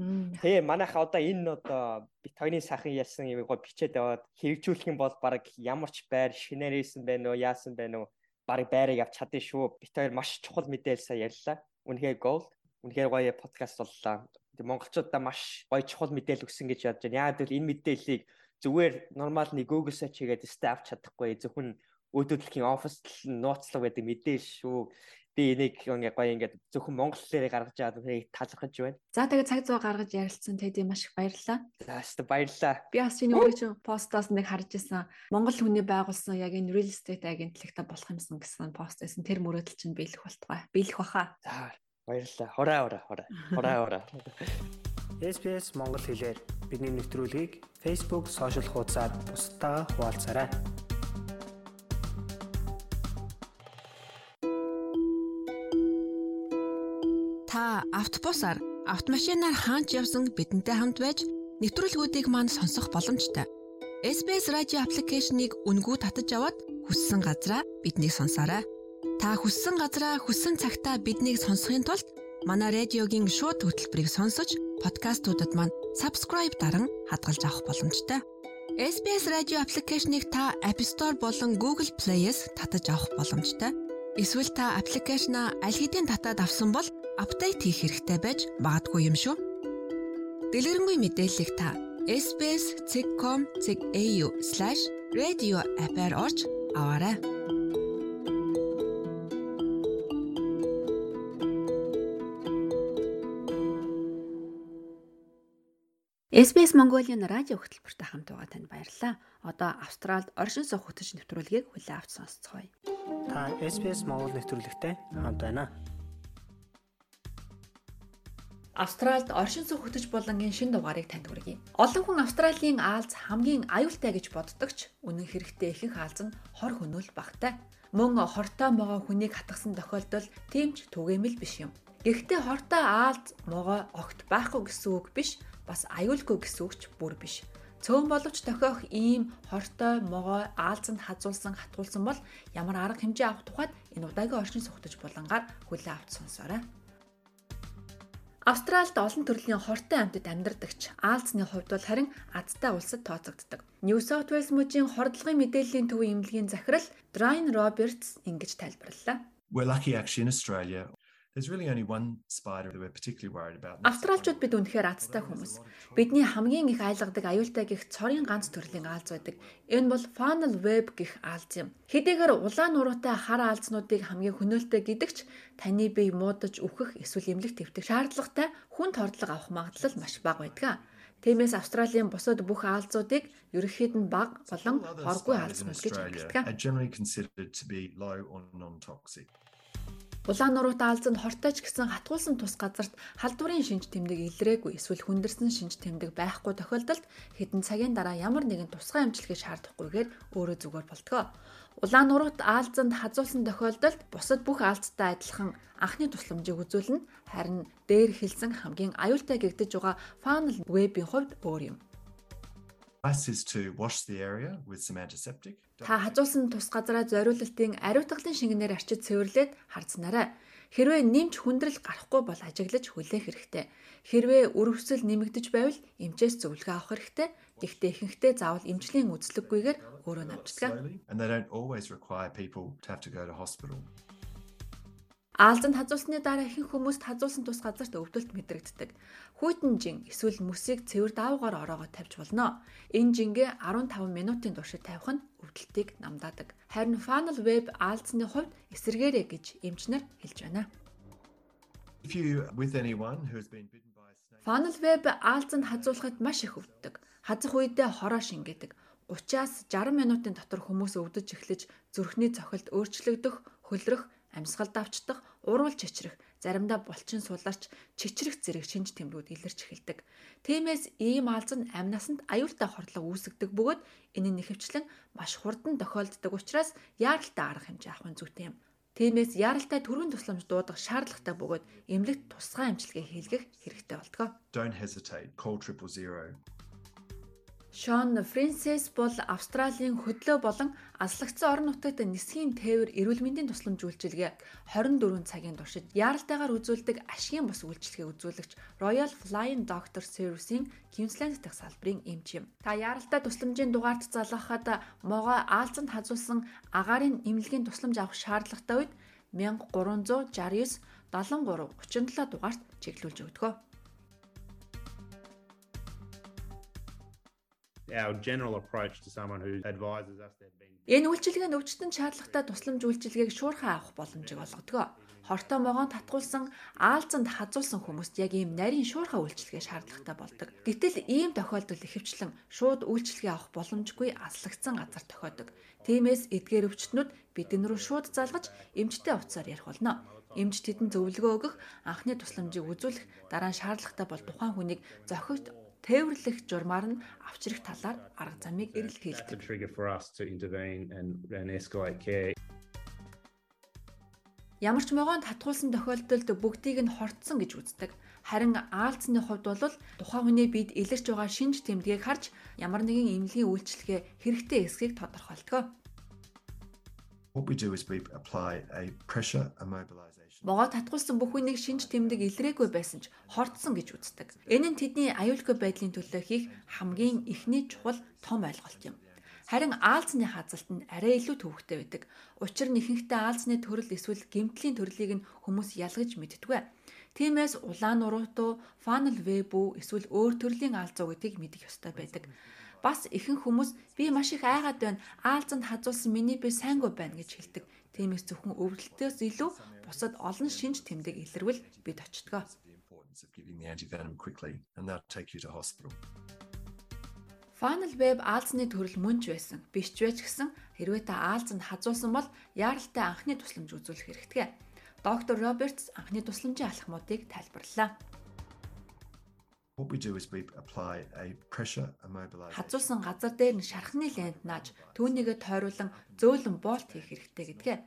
Тэгээ манайха одоо энэ одоо бит хоёрын сайхан ялсан юм гоо бичээд яваад хэрэгжүүлэх юм бол баг ямар ч байр шинээрсэн байна уу, яасан байна уу баг байрыг авч чадсан шүү. Бит хоёр маш чухал мэдээлэл сая ярьлаа. Үнэхээр gold. Үнэхээр гоё подкаст боллоо. Монголчуудаа маш гоё чухал мэдээлэл өгсөн гэж бодож байна. Яг л энэ мэдээллийг зүгээр нормал нэг Google search хийгээд staff чадахгүй зөвхөн өөдөөдлөхийн офис нууцлаг байдаг мэдээлэл шүү би энийг ингээ гоё ингээд зөвхөн монгол хэлээр гаргаж аваад үнэхээр талархаж байна.
За тэгээд цаг зав гаргаж ярилцсан тэд маш их баярлалаа.
За хэвээ баярлалаа.
Би бас чиний өөрийн постоос нэг харж исэн. Монгол хүний байгуулсан яг энэ real estate агентлагта болох юмсан гэсэн пост байсан. Тэр мөрөөдөл чинь биелэх болтугай. Биелэх баха.
За баярлалаа. Хураа хураа хураа. Хураа хураа.
SPS Монгол хэлээр бидний нэвтрүүлгийг Facebook сошиал хуудасаар бусдаа хуваалцаарай.
Автобусаар, автомашинаар хаач явсан бидэнтэй хамт байж нэвтрүүлгүүдийг манд сонсох боломжтой. SBS радио аппликейшнийг үнгүй татаж аваад хүссэн газраа биднийг сонсоорой. Та хүссэн газраа хүссэн цагтаа биднийг сонсохын тулд манай радиогийн шууд хөтөлбөрийг сонсож подкастуудад маань subscribe даран хадгалж авах боломжтой. SBS радио аппликейшнийг та App Store болон Google Play-с татаж авах боломжтой. Эсвэл та аппликейшнаа аль хэдийн татаад авсан бол апдейт хийх хэрэгтэй байж магадгүй юм шүү. Дэлгэрэнгүй мэдээллийг та sbs.com.au/radio app-аар орж аваарай. SBS Mongolian радио хөтөлбөртэй хамт байгаа танд баярлалаа. Одоо Австралид оршин суух хөтөч нэвтрүүлгийг хүлээн авч сонсцгоё.
Та SBS Монгол нэвтрүүлэгтэй хамт байна.
Австральд оршин суух хөтөч булангийн шин дугаарыг танд хүргэе. Олон хүн Австралийн Аалз хамгийн аюултай гэж боддогч үнэн хэрэгтээ ихэнх Аалз нь хор хөнөөл багтай. Мөн хортой могоо хүнийг хатгсан тохиолдол тэмч түгээмэл биш юм. Гэхдээ хортой Аалз могоо огт байхгүй гэсэн үг биш, бас аюулгүй гэсэн үг ч бүр биш. Цөөн боловч тохиох ийм хортой могоо аалзанд хазуулсан хатгуулсан бол ямар арга хэмжээ авах тухайд энэ удаагийн оршин суугтаж булангаар хүлээ авч сонсоорой. Австралид олон төрлийн хортой амьтад амьдардаг ч Аалзны хувьд бол харин азтай улсад тооцогддог. New South Wales мужийн хордлогын мэдээллийн төвийн эмнэлгийн захирал Brian Roberts ингэж тайлбарллаа.
We're lucky actually in Australia There's really only one spider that we're particularly worried about.
Австралчууд бид үнэхээр азтай хүмүүс. Бидний хамгийн их айлгадаг аюултай гих цорын ганц төрлийн аалз байдаг. Энэ бол funnel web гих аалз юм. Хэдийгээр улаан нуруутай хар аалзнуудыг хамгийн хөнөөлтэй гэдэгч таны бие муудаж үхэх эсвэл эмнэлэг твтэх шаардлагатай хүнд хордлого авах магадлал маш бага байдаг. Тиймээс Австралийн бусад бүх аалзуудыг ерөнхийд нь бага болон хоргүй аалзнууд гэж
хэлдэг. Generally considered to be low or non-toxic.
Улаан нуруутай алзанд хортой ч гэсэн хатгуулсан тус газарт халдварын шинж тэмдэг илрээгүй эсвэл хүндэрсэн шинж тэмдэг байхгүй тохиолдолд хэдэн цагийн дараа ямар нэгэн тусгай эмчилгээ шаардахгүйгээр өөрөө зүгээр болтгоо. Улаан нуруут аалзанд хазуулсан тохиолдолд бусад бүх аалзтай адилхан анхны тусламжийг үзүүлнэ. Харин дээр хэлсэн хамгийн аюултай гэгдэж байгаа funnel web-ийн хувьд өөр юм. Та хажуулсан тус газараа зориулалтын ариутгалын шингэнээр арчиж цэвэрлээд харцнарай. Хэрвээ нэмж хүндрэл гарахгүй бол ажиглаж хүлээх хэрэгтэй. Хэрвээ өрөвсөл нэмэгдэж байвал эмчээс зөвлөгөө авах хэрэгтэй. Гэхдээ ихэнхдээ заавал эмчлийн үзлэггүйгээр өөрөө намждаг. Аалзанд хазуулсны дараа ихэнх хүмүүст хазуулсан тус газарт өвдөлт мэдрэгддэг. Хүйтэн жин эсвэл мөсийг цэвэр даавгаар ороогоо тавьж болно. Энэ жингээ 15 минутын туршид тавих нь өвдөлтийг намдаадаг. Харин funnel web аалзны хувьд эсэргээрээ гэж эмчнэр хэлж байна.
If you with anyone who has been bitten by a snake
Funnel web аалзанд хазуулахад маш их өвддөг. Хазах үедээ хороо шингээдэг. 30-аас 60 минутын дотор хүмүүс өвдөж эхлэж зүрхний цохилт өөрчлөгдөх, хөлрөх амьсгал давчдах, урвал чичрэх, заримдаа булчин суларч, чичрэх зэрэг шинж тэмрүүд илэрч эхэлдэг. Тиймээс ийм алз нь амь насанд аюултай хордлого үүсгдэг бөгөөд энэ нь нэхэвчлэн маш хурдан тохиолддог учраас яаралтай арга хэмжээ авах нь зүйтэй юм. Тиймээс яралтай төрийн тусламж дуудах шаардлагатай бөгөөд эмнэлэгт тусгай амжилтыг хийлгэх хэрэгтэй болтгоо.
Don't hesitate. Call triple zero.
Шон Фрэнсис бол Австралийн хөдлөө болон аслагдсан орон нутагт нисхийн тээвэр эрүүл мэндийн тусламж үйлчилгээ 24 цагийн туршид яаралтайгаар үзүүлдэг ашигын бус үйлчилгээ үзүүлэгч Royal Flying Doctor Service-ийн Queensland дахь салбарын эмч юм. Та яаралтай тусламжийн дугаард залгахад могоо аалзанд хазуулсан агаарын эмнэлгийн тусламж авах шаардлагатай үед 1369 73 37 дугаарт чиглүүлж өгдөгөө.
Our general approach to someone who advises us they've been
Энэ үйлчилгээ өвчтөн шаардлагатай тусламж үйлчилгээг шуурхай авах боломжийг олгодог. Хортой могоон татгуулсан аалзанд хазуулсан хүмүүст яг ийм нарийн шуурхай үйлчилгээ шаардлагатай болдог. Гэтэл ийм тохиолдол ихэвчлэн шууд үйлчилгээ авах боломжгүй аслагдсан газар тохиодог. Тиймээс эдгээр өвчтнүүд бидэн рүү шууд залгаж эмчтэй утсаар ярих болно. Эмч тэдэнд зөвлөгөө өгөх, анхны тусламжийг үзүүлэх, дараа нь шаардлагатай бол тухайн хүнийг зохигт тээвэрлэх журмаар нь авчрах талаар арга замыг
that's
эрэлхийлдэг.
a trigger for us to intervene and and escalate care
Ямар ч могоон татгуулсан тохиолдолд бүгдийг нь хортсон гэж үздэг. Харин аалцны хувьд бол тухайн хүний бид илэрч байгаа шинж тэмдгийг харж ямар нэгэн эмнэлгийн үйлчилгээ хэрэгтэй эсхийг тодорхойлдог.
What we do is we apply a pressure immobilization.
Могоо татгуулсан бүх хүнийг шинж тэмдэг илрээгүй байсан ч хортсон гэж үздэг. Энэ нь тэдний аюулгүй байдлын төлөө хийх хамгийн ихний чухал том ойлголт юм. Харин аалзны хазалт нь арай илүү төвөгтэй байдаг. Учир нь ихэнхдээ аалзны төрөл эсвэл гэмтлийн төрлийг нь хүмүүс ялгаж мэддэг. Тиймээс улаан уруутуу, фанел веб үү эсвэл өөр төрлийн аалзуу гэдгийг мэдэх ёстой байдаг. Бас ихэнх хүмүүс би маш их айгаад байна. Аалзанд хазуулсан миний би сайнгүй байна гэж хэлдэг. Тиймээс зөвхөн өвдөлтөөс илүү бусад олон шинж тэмдэг илэрвэл бид очтгоо. Funnel web аалзны төрөл мөн ч байсан. Биш ч байж гисэн хэрвээ та аалзанд хазуулсан бол яаралтай анхны тусламж үзүүлэх хэрэгтэй. Доктор Робертс анхны тусламжийн алхмуудыг тайлбарллаа.
What we do is we apply a pressure immobilization.
Хазуулсан газар дээр нь шархны лент нааж түүнийгээ тойруулан зөөлөн боолт хийх хэрэгтэй гэдгээ.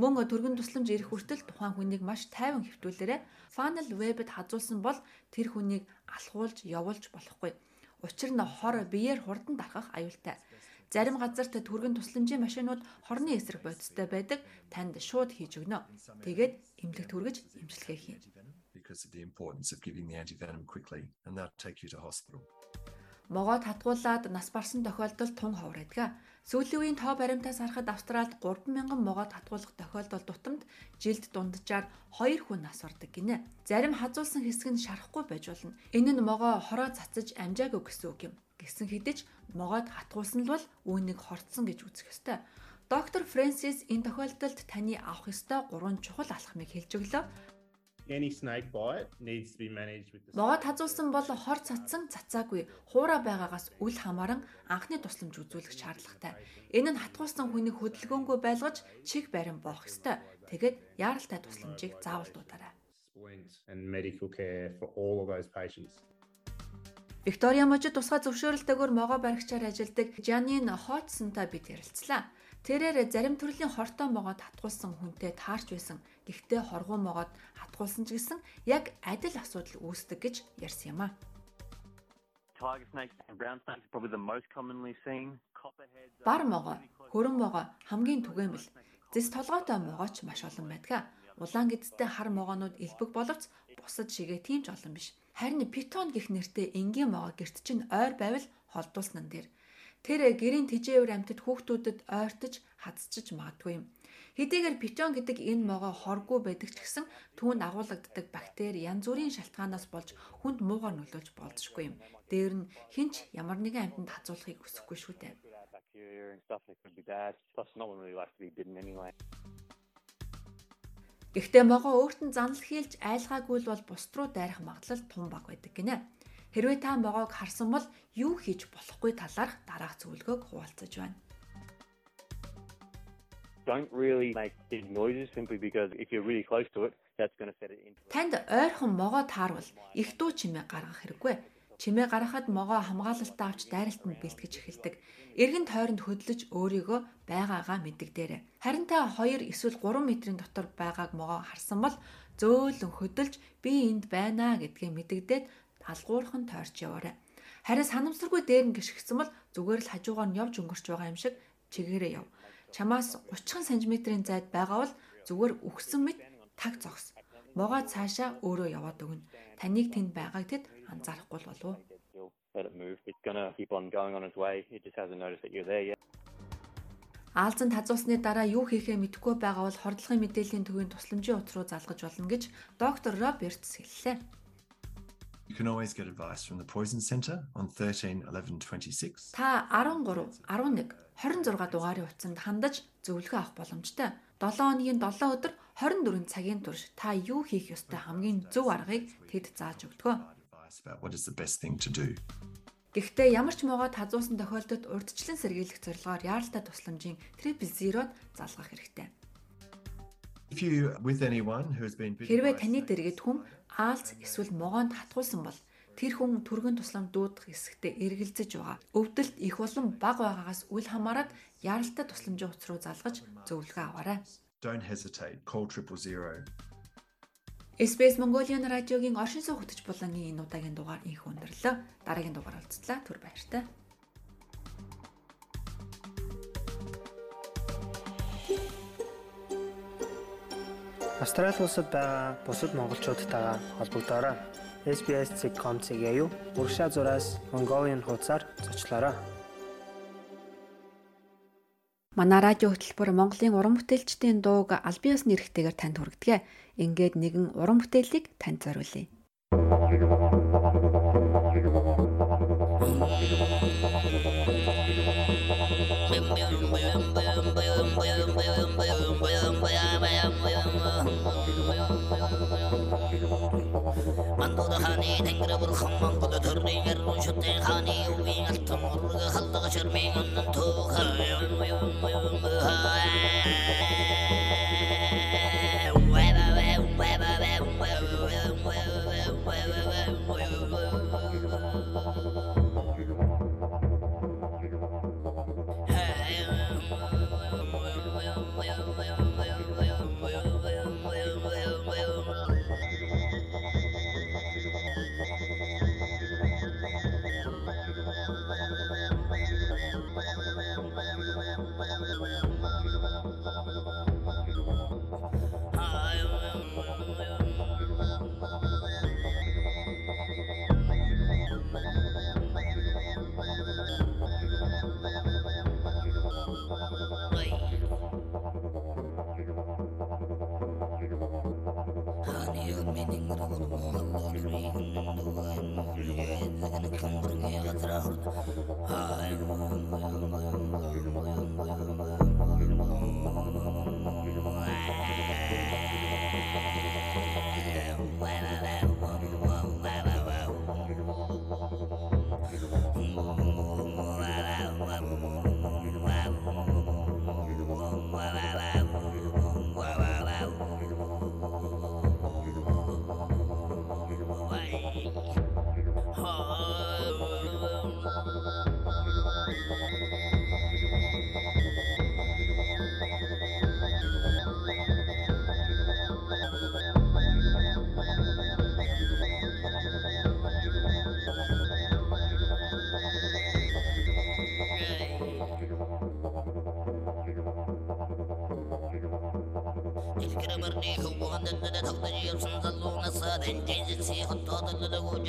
Мөн түргэн тусламж ирэх хүртэл тухайн хүнийг маш тайван хэвтүүлээрэ funnel web-д хазуулсан бол тэр хүнийг алхуулж явуулж болохгүй. Учир нь хор биеэр хурдан дарахах аюултай. Зарим газарт түргэн тусламжийн машинууд хорны эсрэг бодистой байдаг. Танд шууд хийж өгнө. Тэгээд эмнэлэгт хүргэж эмчилгээ хийнэ.
Because of the importance of giving the antivenom quickly, and they'll take you to hospital.
Могоо татгуулаад нас барсан тохиолдол тун ховор байдаг. Сүүлийн үеийн тоо баримтаас харахад Австралид 3000 могоо татгуулах тохиолдол тутамд жилд дунджаар 2 хүн нас бардаг гинэ. Зарим хазуулсан хэсэг нь шарахгүй байж болно. Энэ нь могоо хороо цацаж амжаагүй гэсэн үг юм. Гэсэн хэдиж могоод хатгуулсан л бол үүнийг хортсон гэж үзэх ёстой. Доктор Фрэнсис энэ тохиолдолд таны авах ёстой гурван чухал алхмыг хэлж өглөө.
Any snake bite needs to be managed with the
Могоо тазуулсан бол хор цацсан цацаагүй хуураа байгаагаас үл хамааран анхны тусламж үзүүлэх шаардлагатай. Энэ нь хатгуулсан хүнийг хөдөлгөөнгүй байлгаж чиг барин боох ёстой. Тэгээд яаралтай тусламжийг заавал дуудаарай.
and medical care for all of those patients
Виктория мужид тусгай зөвшөөрөлтөөр могоо баригчаар ажилладаг Жанин Хотсонтой бид ярилцлаа. Тэрээр зарим төрлийн хортой могоо татгуулсан хүнтэй таарч байсан. Гэхдээ хоргоо могоод хатгуулсан ч гэсэн яг адил асуудал үүсдэг гэж ярьсан юм а.
Tiger snakes and brown snakes probably the most commonly seen.
Бар могоо, хөрөн могоо хамгийн түгээмэл. Зэс толгойтой могоо ч маш олон байдаг. Улаан гэдэгтэй хар могоонууд элбэг боловч бусад шигээ тийм ч олон биш. Харин питон гэх нэртэй энгийн могоо герт чинь ойр байвал холдуулсан нь дээр. Тэр гэрийн тижээвэр амьтад хүүхдүүдэд ойртож хадцчиж магадгүй юм. Хэдийгээр питон гэдэг энэ могоо хоргүй байдаг ч гэсэн түүнд агуулгаддаг бактери янз бүрийн шалтгаанаас болж хүнд муугаар нөлөөлж болзошгүй юм. Дээр нь хинч ямар нэгэн амьтанд хазуулахыг хүсэхгүй шүү дээ. Гэхдээ могоо өөрт нь занал хийлж айлгаагүй л бол бусд руу дайрах магадлал тун баг байдаг гинэ. Хэрвээ та могоог харсан бол юу хийж болохгүй талаарх дараах зөвлөгөөг хуваалцаж байна.
Don't really make big noises simply because if you're really close to it, that's going to set it into.
Танд ойрхон могоо таарвал их дуу чимээ гаргах хэрэггүй. Чимээ гаргахад могоо хамгаалалтаа авч дайралтанд бэлтгэж эхэлдэг. Эргэн тойронд хөдлөж өөрийгөө байгаагаа мэддэгдээрэ. Харин та 2 эсвэл 3 метрийн дотор байгааг могоо харсан бол зөөлөн хөдөлж би энд байна гэдгээ мэдэгдээд алгуурхан тойрч яваарай. Харин санамсаргүй дээр нь гიშгсэн бол зүгээр л хажуугаар нь явж өнгөрч байгаа юм шиг чигээрээ яв. Чамаас 30 см-ийн зайд байгаа бол зүгээр үхсэн мэт таг зогс. Могоо цаашаа өөрөө яваад өгнө. Таныг тэнд байгааг тэд анзаарахгүй болов.
Yet.
Аалзан тазуулсны дараа юу хийхээ мэдэхгүй байгаа бол хордлогын мэдээллийн төвийн тусламжийн утас руу залгаж болно гэж доктор Робертс хэллээ.
You can always get advice from the Poison Centre on 13 11 26.
Та 13, 11, 26 дугаарын утсанд хандаж зөвлөгөө авах боломжтой. 7 хоногийн 7 өдөр 24 цагийн турш та юу хийх ёстой хамгийн зөв аргыг тэд зааж өгдөг.
What is the best thing to do.
Гэхдээ ямар ч могоо тазуусан тохиолдолд урдчлан сэргийлэх зорилгоор яаралтай тусламжийн triple zero-д залгах хэрэгтэй. Хэрвээ таны дэргэд хүм аалз эсвэл могоонд хатгуулсан бол тэр хүн түргэн туслам дуудах хэсэгтээ эргэлзэж байгаа. Өвдөлт их болон бага байгаагаас үл хамааран яаралтай тусламжийн утас руу залгаж зөвлөгөө аваарай.
don't hesitate. Call triple zero.
SBS Mongolian радиогийн оршин хөтөч булангийн энэ удаагийн дугаар инх өндөрлөө. Дараагийн дугаар уулзтлаа. Түр баяртай.
Австрали улсад байгаа бусад монголчуудтайгаа холбогдоорой. SBS.com.cg юу урагшаа зураас Mongolian хуудасаар зочлоорой.
Манай радио хөтөлбөр Монголын уран бүтээлчдийн дууг албан ёсны эрхтэйгээр танд хүргэдэг. Ингээд нэгэн уран бүтээлийг танд зориулъя.
Yeah.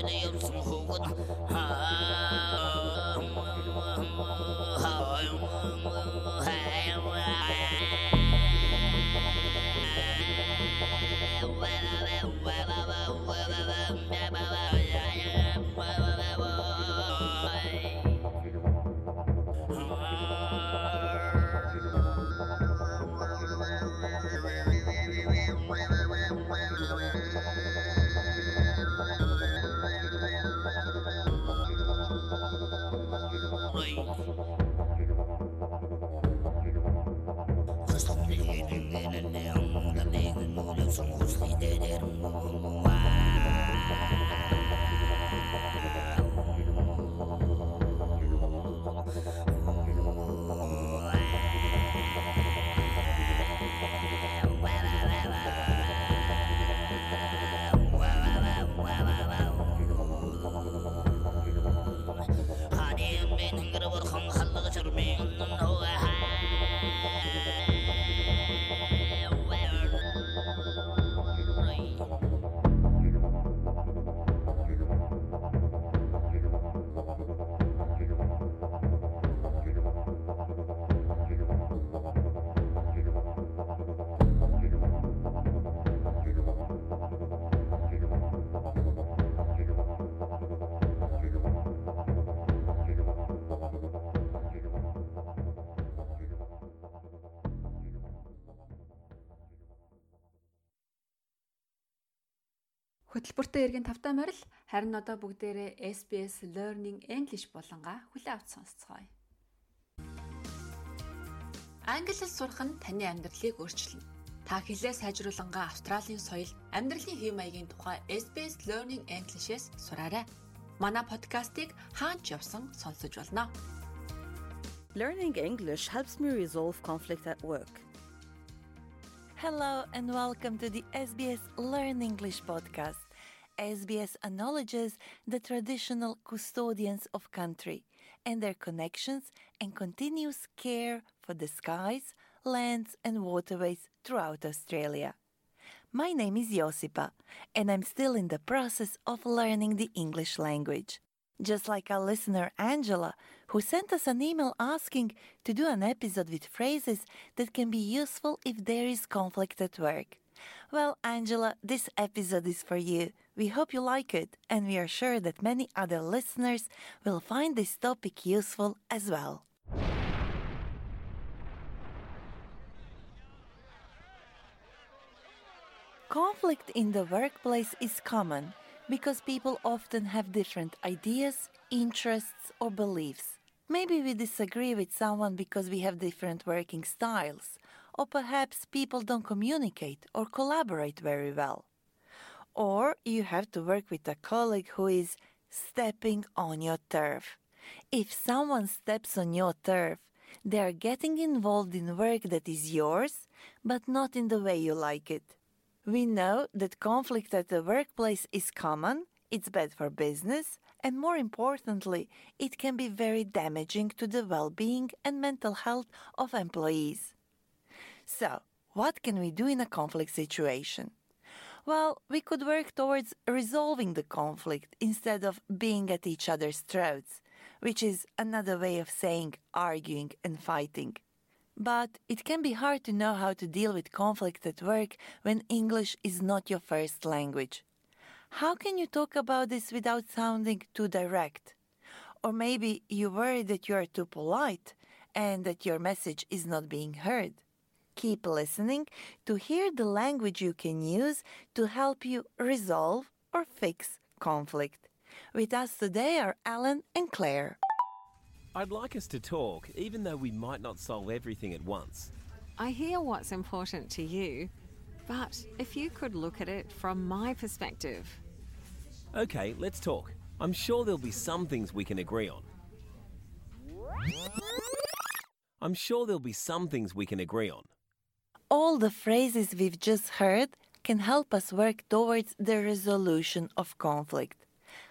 na
Хөтөлбөртөө эргэн тавтай морил харин одоо бүгдээрээ SBS Learning English болонгаа хүлээ авч сонсцгоё. Англи хэл сурах нь таны амьдралыг өөрчилнө. Та хэлээ сайжруулангаа Австралийн соёл, амьдралын хэв маягийн тухай SBS Learning English-с сураарай. Манай подкастыг хаач явсан сонсож болно.
Learning English helps me resolve conflict at work.
Hello and welcome to the SBS Learn English podcast. SBS acknowledges the traditional custodians of country and their connections and continuous care for the skies, lands, and waterways throughout Australia. My name is Josipa, and I'm still in the process of learning the English language. Just like our listener Angela, who sent us an email asking to do an episode with phrases that can be useful if there is conflict at work. Well, Angela, this episode is for you. We hope you like it, and we are sure that many other listeners will find this topic useful as well. Conflict in the workplace is common because people often have different ideas, interests, or beliefs. Maybe we disagree with someone because we have different working styles, or perhaps people don't communicate or collaborate very well. Or you have to work with a colleague who is stepping on your turf. If someone steps on your turf, they are getting involved in work that is yours, but not in the way you like it. We know that conflict at the workplace is common, it's bad for business, and more importantly, it can be very damaging to the well being and mental health of employees. So, what can we do in a conflict situation? Well, we could work towards resolving the conflict instead of being at each other's throats, which is another way of saying arguing and fighting. But it can be hard to know how to deal with conflict at work when English is not your first language. How can you talk about this without sounding too direct? Or maybe you worry that you are too polite and that your message is not being heard. Keep listening to hear the language you can use to help you resolve or fix conflict. With us today are Alan and Claire.
I'd like us to talk, even though we might not solve everything at once.
I hear what's important to you, but if you could look at it from my perspective.
Okay, let's talk. I'm sure there'll be some things we can agree on. I'm sure there'll be some things we can agree on.
All the phrases we've just heard can help us work towards the resolution of conflict.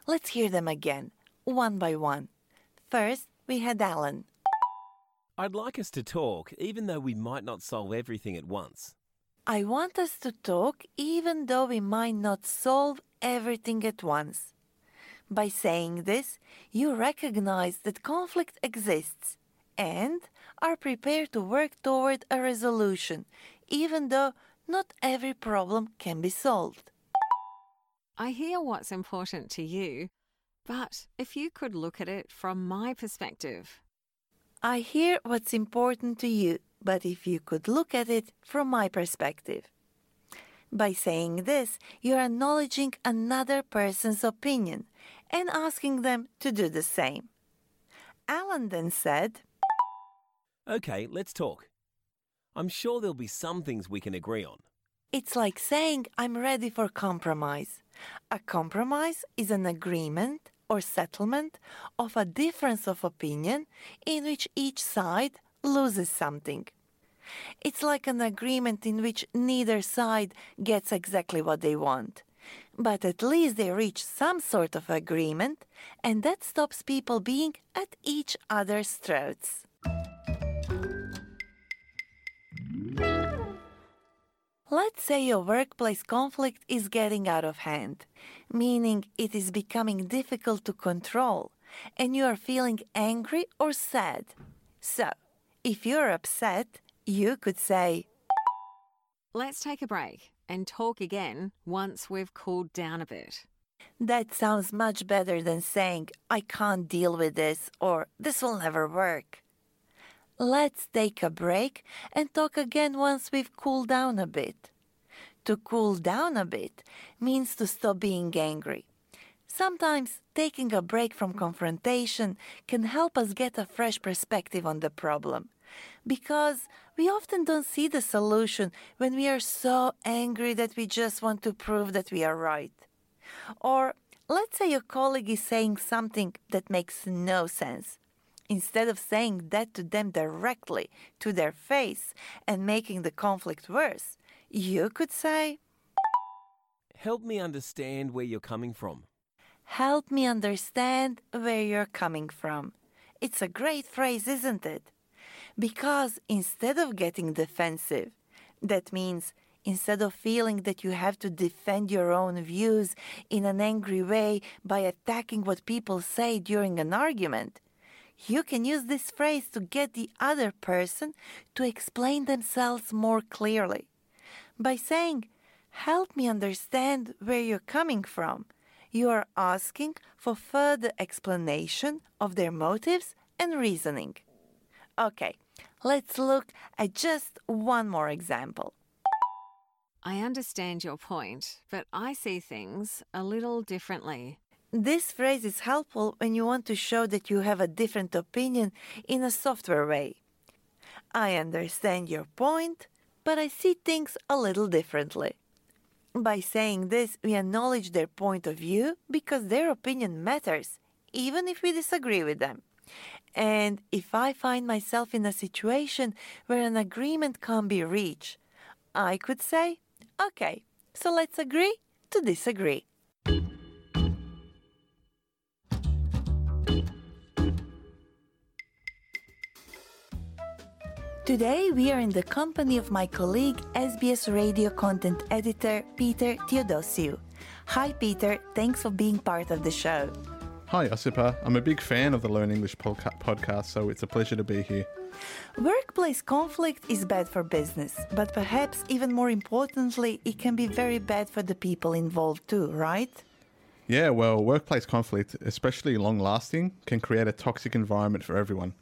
Let's hear them again, one by one. First, we had Alan.
I'd like us to talk, even though we might not solve everything at once.
I want us to talk even though we might not solve everything at once. By saying this, you recognize that conflict exists and are prepared to work toward a resolution, even though not every problem can be solved.
I hear what's important to you, but if you could look at it from my perspective.
I hear what's important to you, but if you could look at it from my perspective. By saying this, you're acknowledging another person's opinion and asking them to do the same. Alan then said,
Okay, let's talk. I'm sure there'll be some things we can agree on.
It's like saying I'm ready for compromise. A compromise is an agreement or settlement of a difference of opinion in which each side loses something. It's like an agreement in which neither side gets exactly what they want. But at least they reach some sort of agreement, and that stops people being at each other's throats. Let's say your workplace conflict is getting out of hand, meaning it is becoming difficult to control, and you are feeling angry or sad. So, if you're upset, you could say,
Let's take a break and talk again once we've cooled down a bit.
That sounds much better than saying, I can't deal with this or this will never work. Let's take a break and talk again once we've cooled down a bit. To cool down a bit means to stop being angry. Sometimes taking a break from confrontation can help us get a fresh perspective on the problem. Because we often don't see the solution when we are so angry that we just want to prove that we are right. Or let's say your colleague is saying something that makes no sense. Instead of saying that to them directly to their face and making the conflict worse, you could say,
Help me understand where you're coming from.
Help me understand where you're coming from. It's a great phrase, isn't it? Because instead of getting defensive, that means instead of feeling that you have to defend your own views in an angry way by attacking what people say during an argument, you can use this phrase to get the other person to explain themselves more clearly. By saying, Help me understand where you're coming from, you are asking for further explanation of their motives and reasoning. Okay, let's look at just one more example.
I understand your point, but I see things a little differently.
This phrase is helpful when you want to show that you have a different opinion in a softer way. I understand your point, but I see things a little differently. By saying this, we acknowledge their point of view because their opinion matters, even if we disagree with them. And if I find myself in a situation where an agreement can't be reached, I could say, okay, so let's agree to disagree. Today, we are in the company of my colleague, SBS radio content editor Peter Theodosiou. Hi, Peter. Thanks for being part of the show.
Hi, Osipa. I'm a big fan of the Learn English podca- podcast, so it's a pleasure to be here.
Workplace conflict is bad for business, but perhaps even more importantly, it can be very bad for the people involved too, right?
Yeah, well, workplace conflict, especially long lasting, can create a toxic environment for everyone.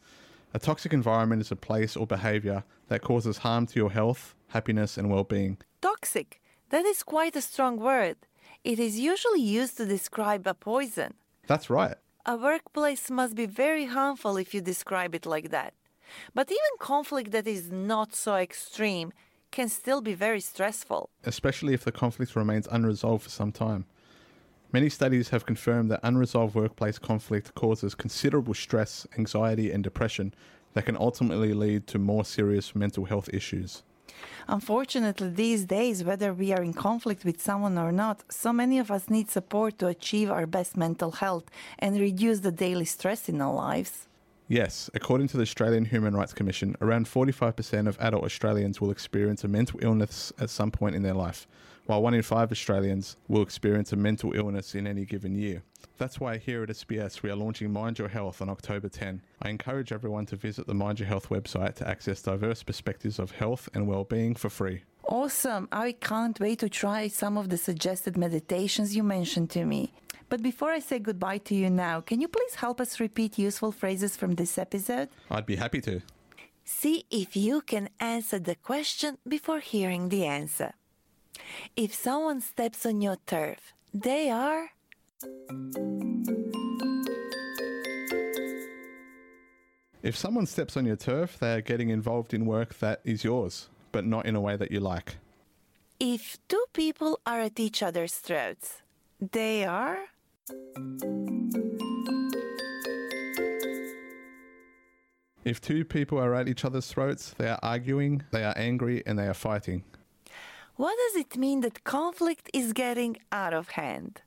A toxic environment is a place or behavior that causes harm to your health, happiness, and well being.
Toxic. That is quite a strong word. It is usually used to describe a poison.
That's right.
A workplace must be very harmful if you describe it like that. But even conflict that is not so extreme can still be very stressful.
especially if the conflict remains unresolved for some time. Many studies have confirmed that unresolved workplace conflict causes considerable stress, anxiety, and depression that can ultimately lead to more serious mental health issues.
Unfortunately, these days, whether we are in conflict with someone or not, so many of us need support to achieve our best mental health and reduce the daily stress in our lives.
Yes, according to the Australian Human Rights Commission, around 45% of adult Australians will experience a mental illness at some point in their life, while one in five Australians will experience a mental illness in any given year. That's why here at SBS we are launching Mind Your Health on October 10. I encourage everyone to visit the Mind Your Health website to access diverse perspectives of health and well-being for free.
Awesome! I can't wait to try some of the suggested meditations you mentioned to me. But before I say goodbye to you now, can you please help us repeat useful phrases from this episode?
I'd be happy to.
See if you can answer the question before hearing the answer. If someone steps on your turf, they are.
If someone steps on your turf, they are getting involved in work that is yours, but not in a way that you like.
If two people are at each other's throats, they are.
If two people are at each other's throats, they are arguing, they are angry, and they are fighting.
What does it mean that conflict is getting out of hand?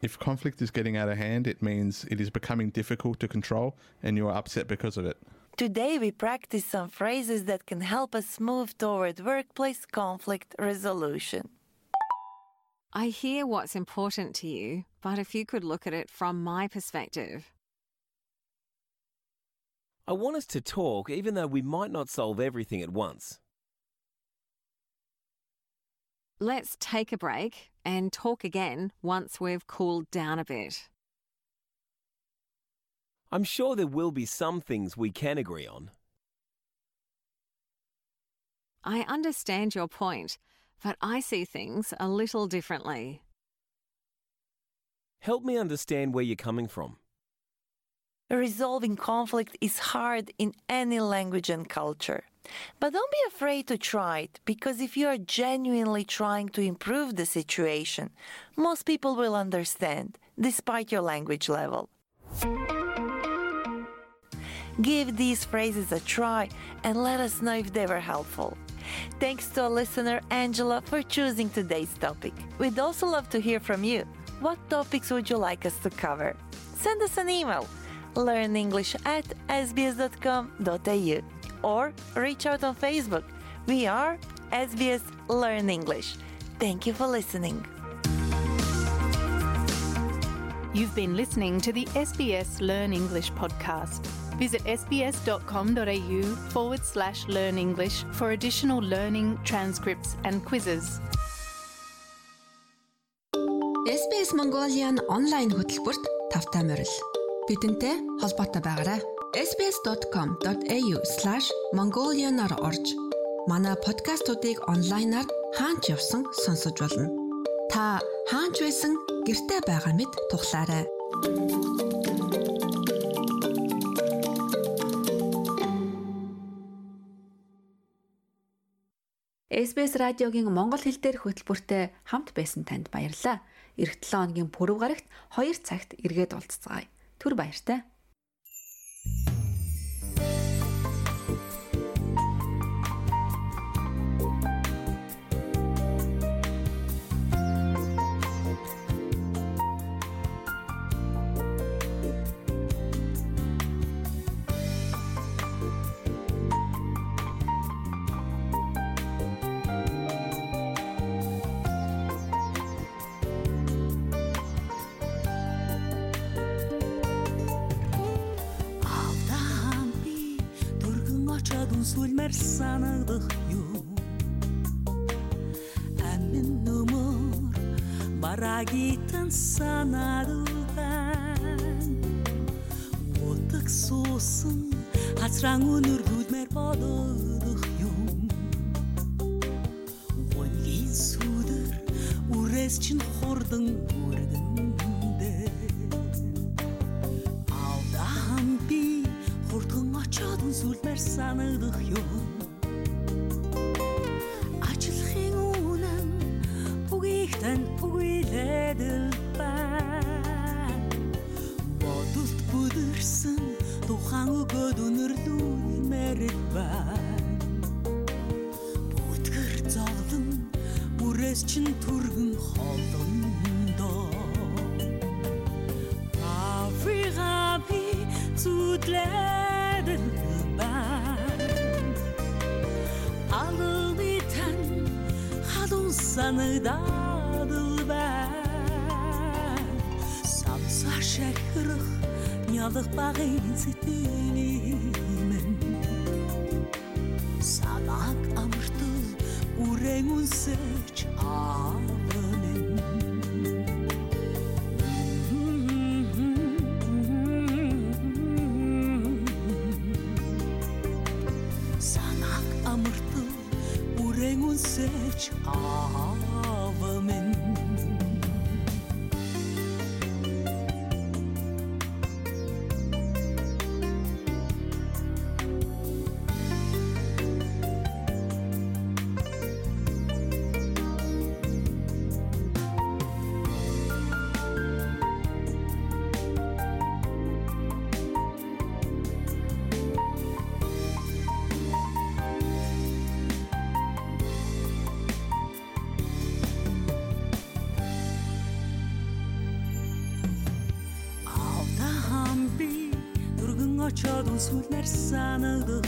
If conflict is getting out of hand, it means it is becoming difficult to control and you are upset because of it.
Today, we practice some phrases that can help us move toward workplace conflict resolution.
I hear what's important to you, but if you could look at it from my perspective.
I want us to talk even though we might not solve everything at once.
Let's take a break and talk again once we've cooled down a bit.
I'm sure there will be some things we can agree on.
I understand your point, but I see things a little differently.
Help me understand where you're coming from.
Resolving conflict is hard in any language and culture. But don't be afraid to try it, because if you are genuinely trying to improve the situation, most people will understand, despite your language level. Give these phrases a try and let us know if they were helpful. Thanks to our listener Angela for choosing today's topic. We'd also love to hear from you. What topics would you like us to cover? Send us an email learnenglish at sbs.com.au or reach out on Facebook. We are SBS Learn English. Thank you for listening.
You've been listening to the SBS Learn English podcast. Visit sbs.com.au forward slash learn English for additional learning, transcripts, and quizzes.
SBS Mongolian онлайн хөтөлбөрт тавтай морил. Бидэнтэй холбоотой байгаарай. sbs.com.au/mongolian-аар орж манай подкастуудыг онлайнаар хаач явсан сонсож болно. Та хаач байсан гэртээ байгаа мэд тухлаарай. SBS радиогийн Монгол хэл дээрх хөтөлбөртэй хамт байсан танд баярлалаа. Ирэх 7 хоногийн пүрэв гарагт 2 цагт эргээд уулзцгаая. Түр баяртай.
Барагитан санадултан утак суусан хацраан өнөрлүүлмээр insanlığı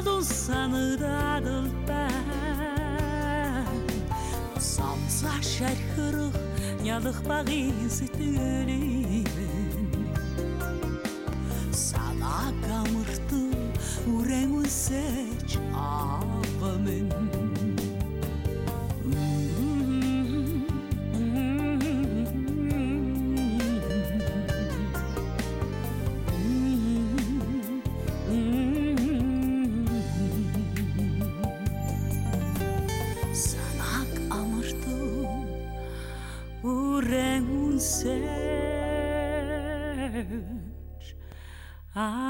хадун санагдал байна Самса шархрах нялах багын сэтгэлийн санаа гамартан үрэн үсэж авамэн үрэн үсэж Ah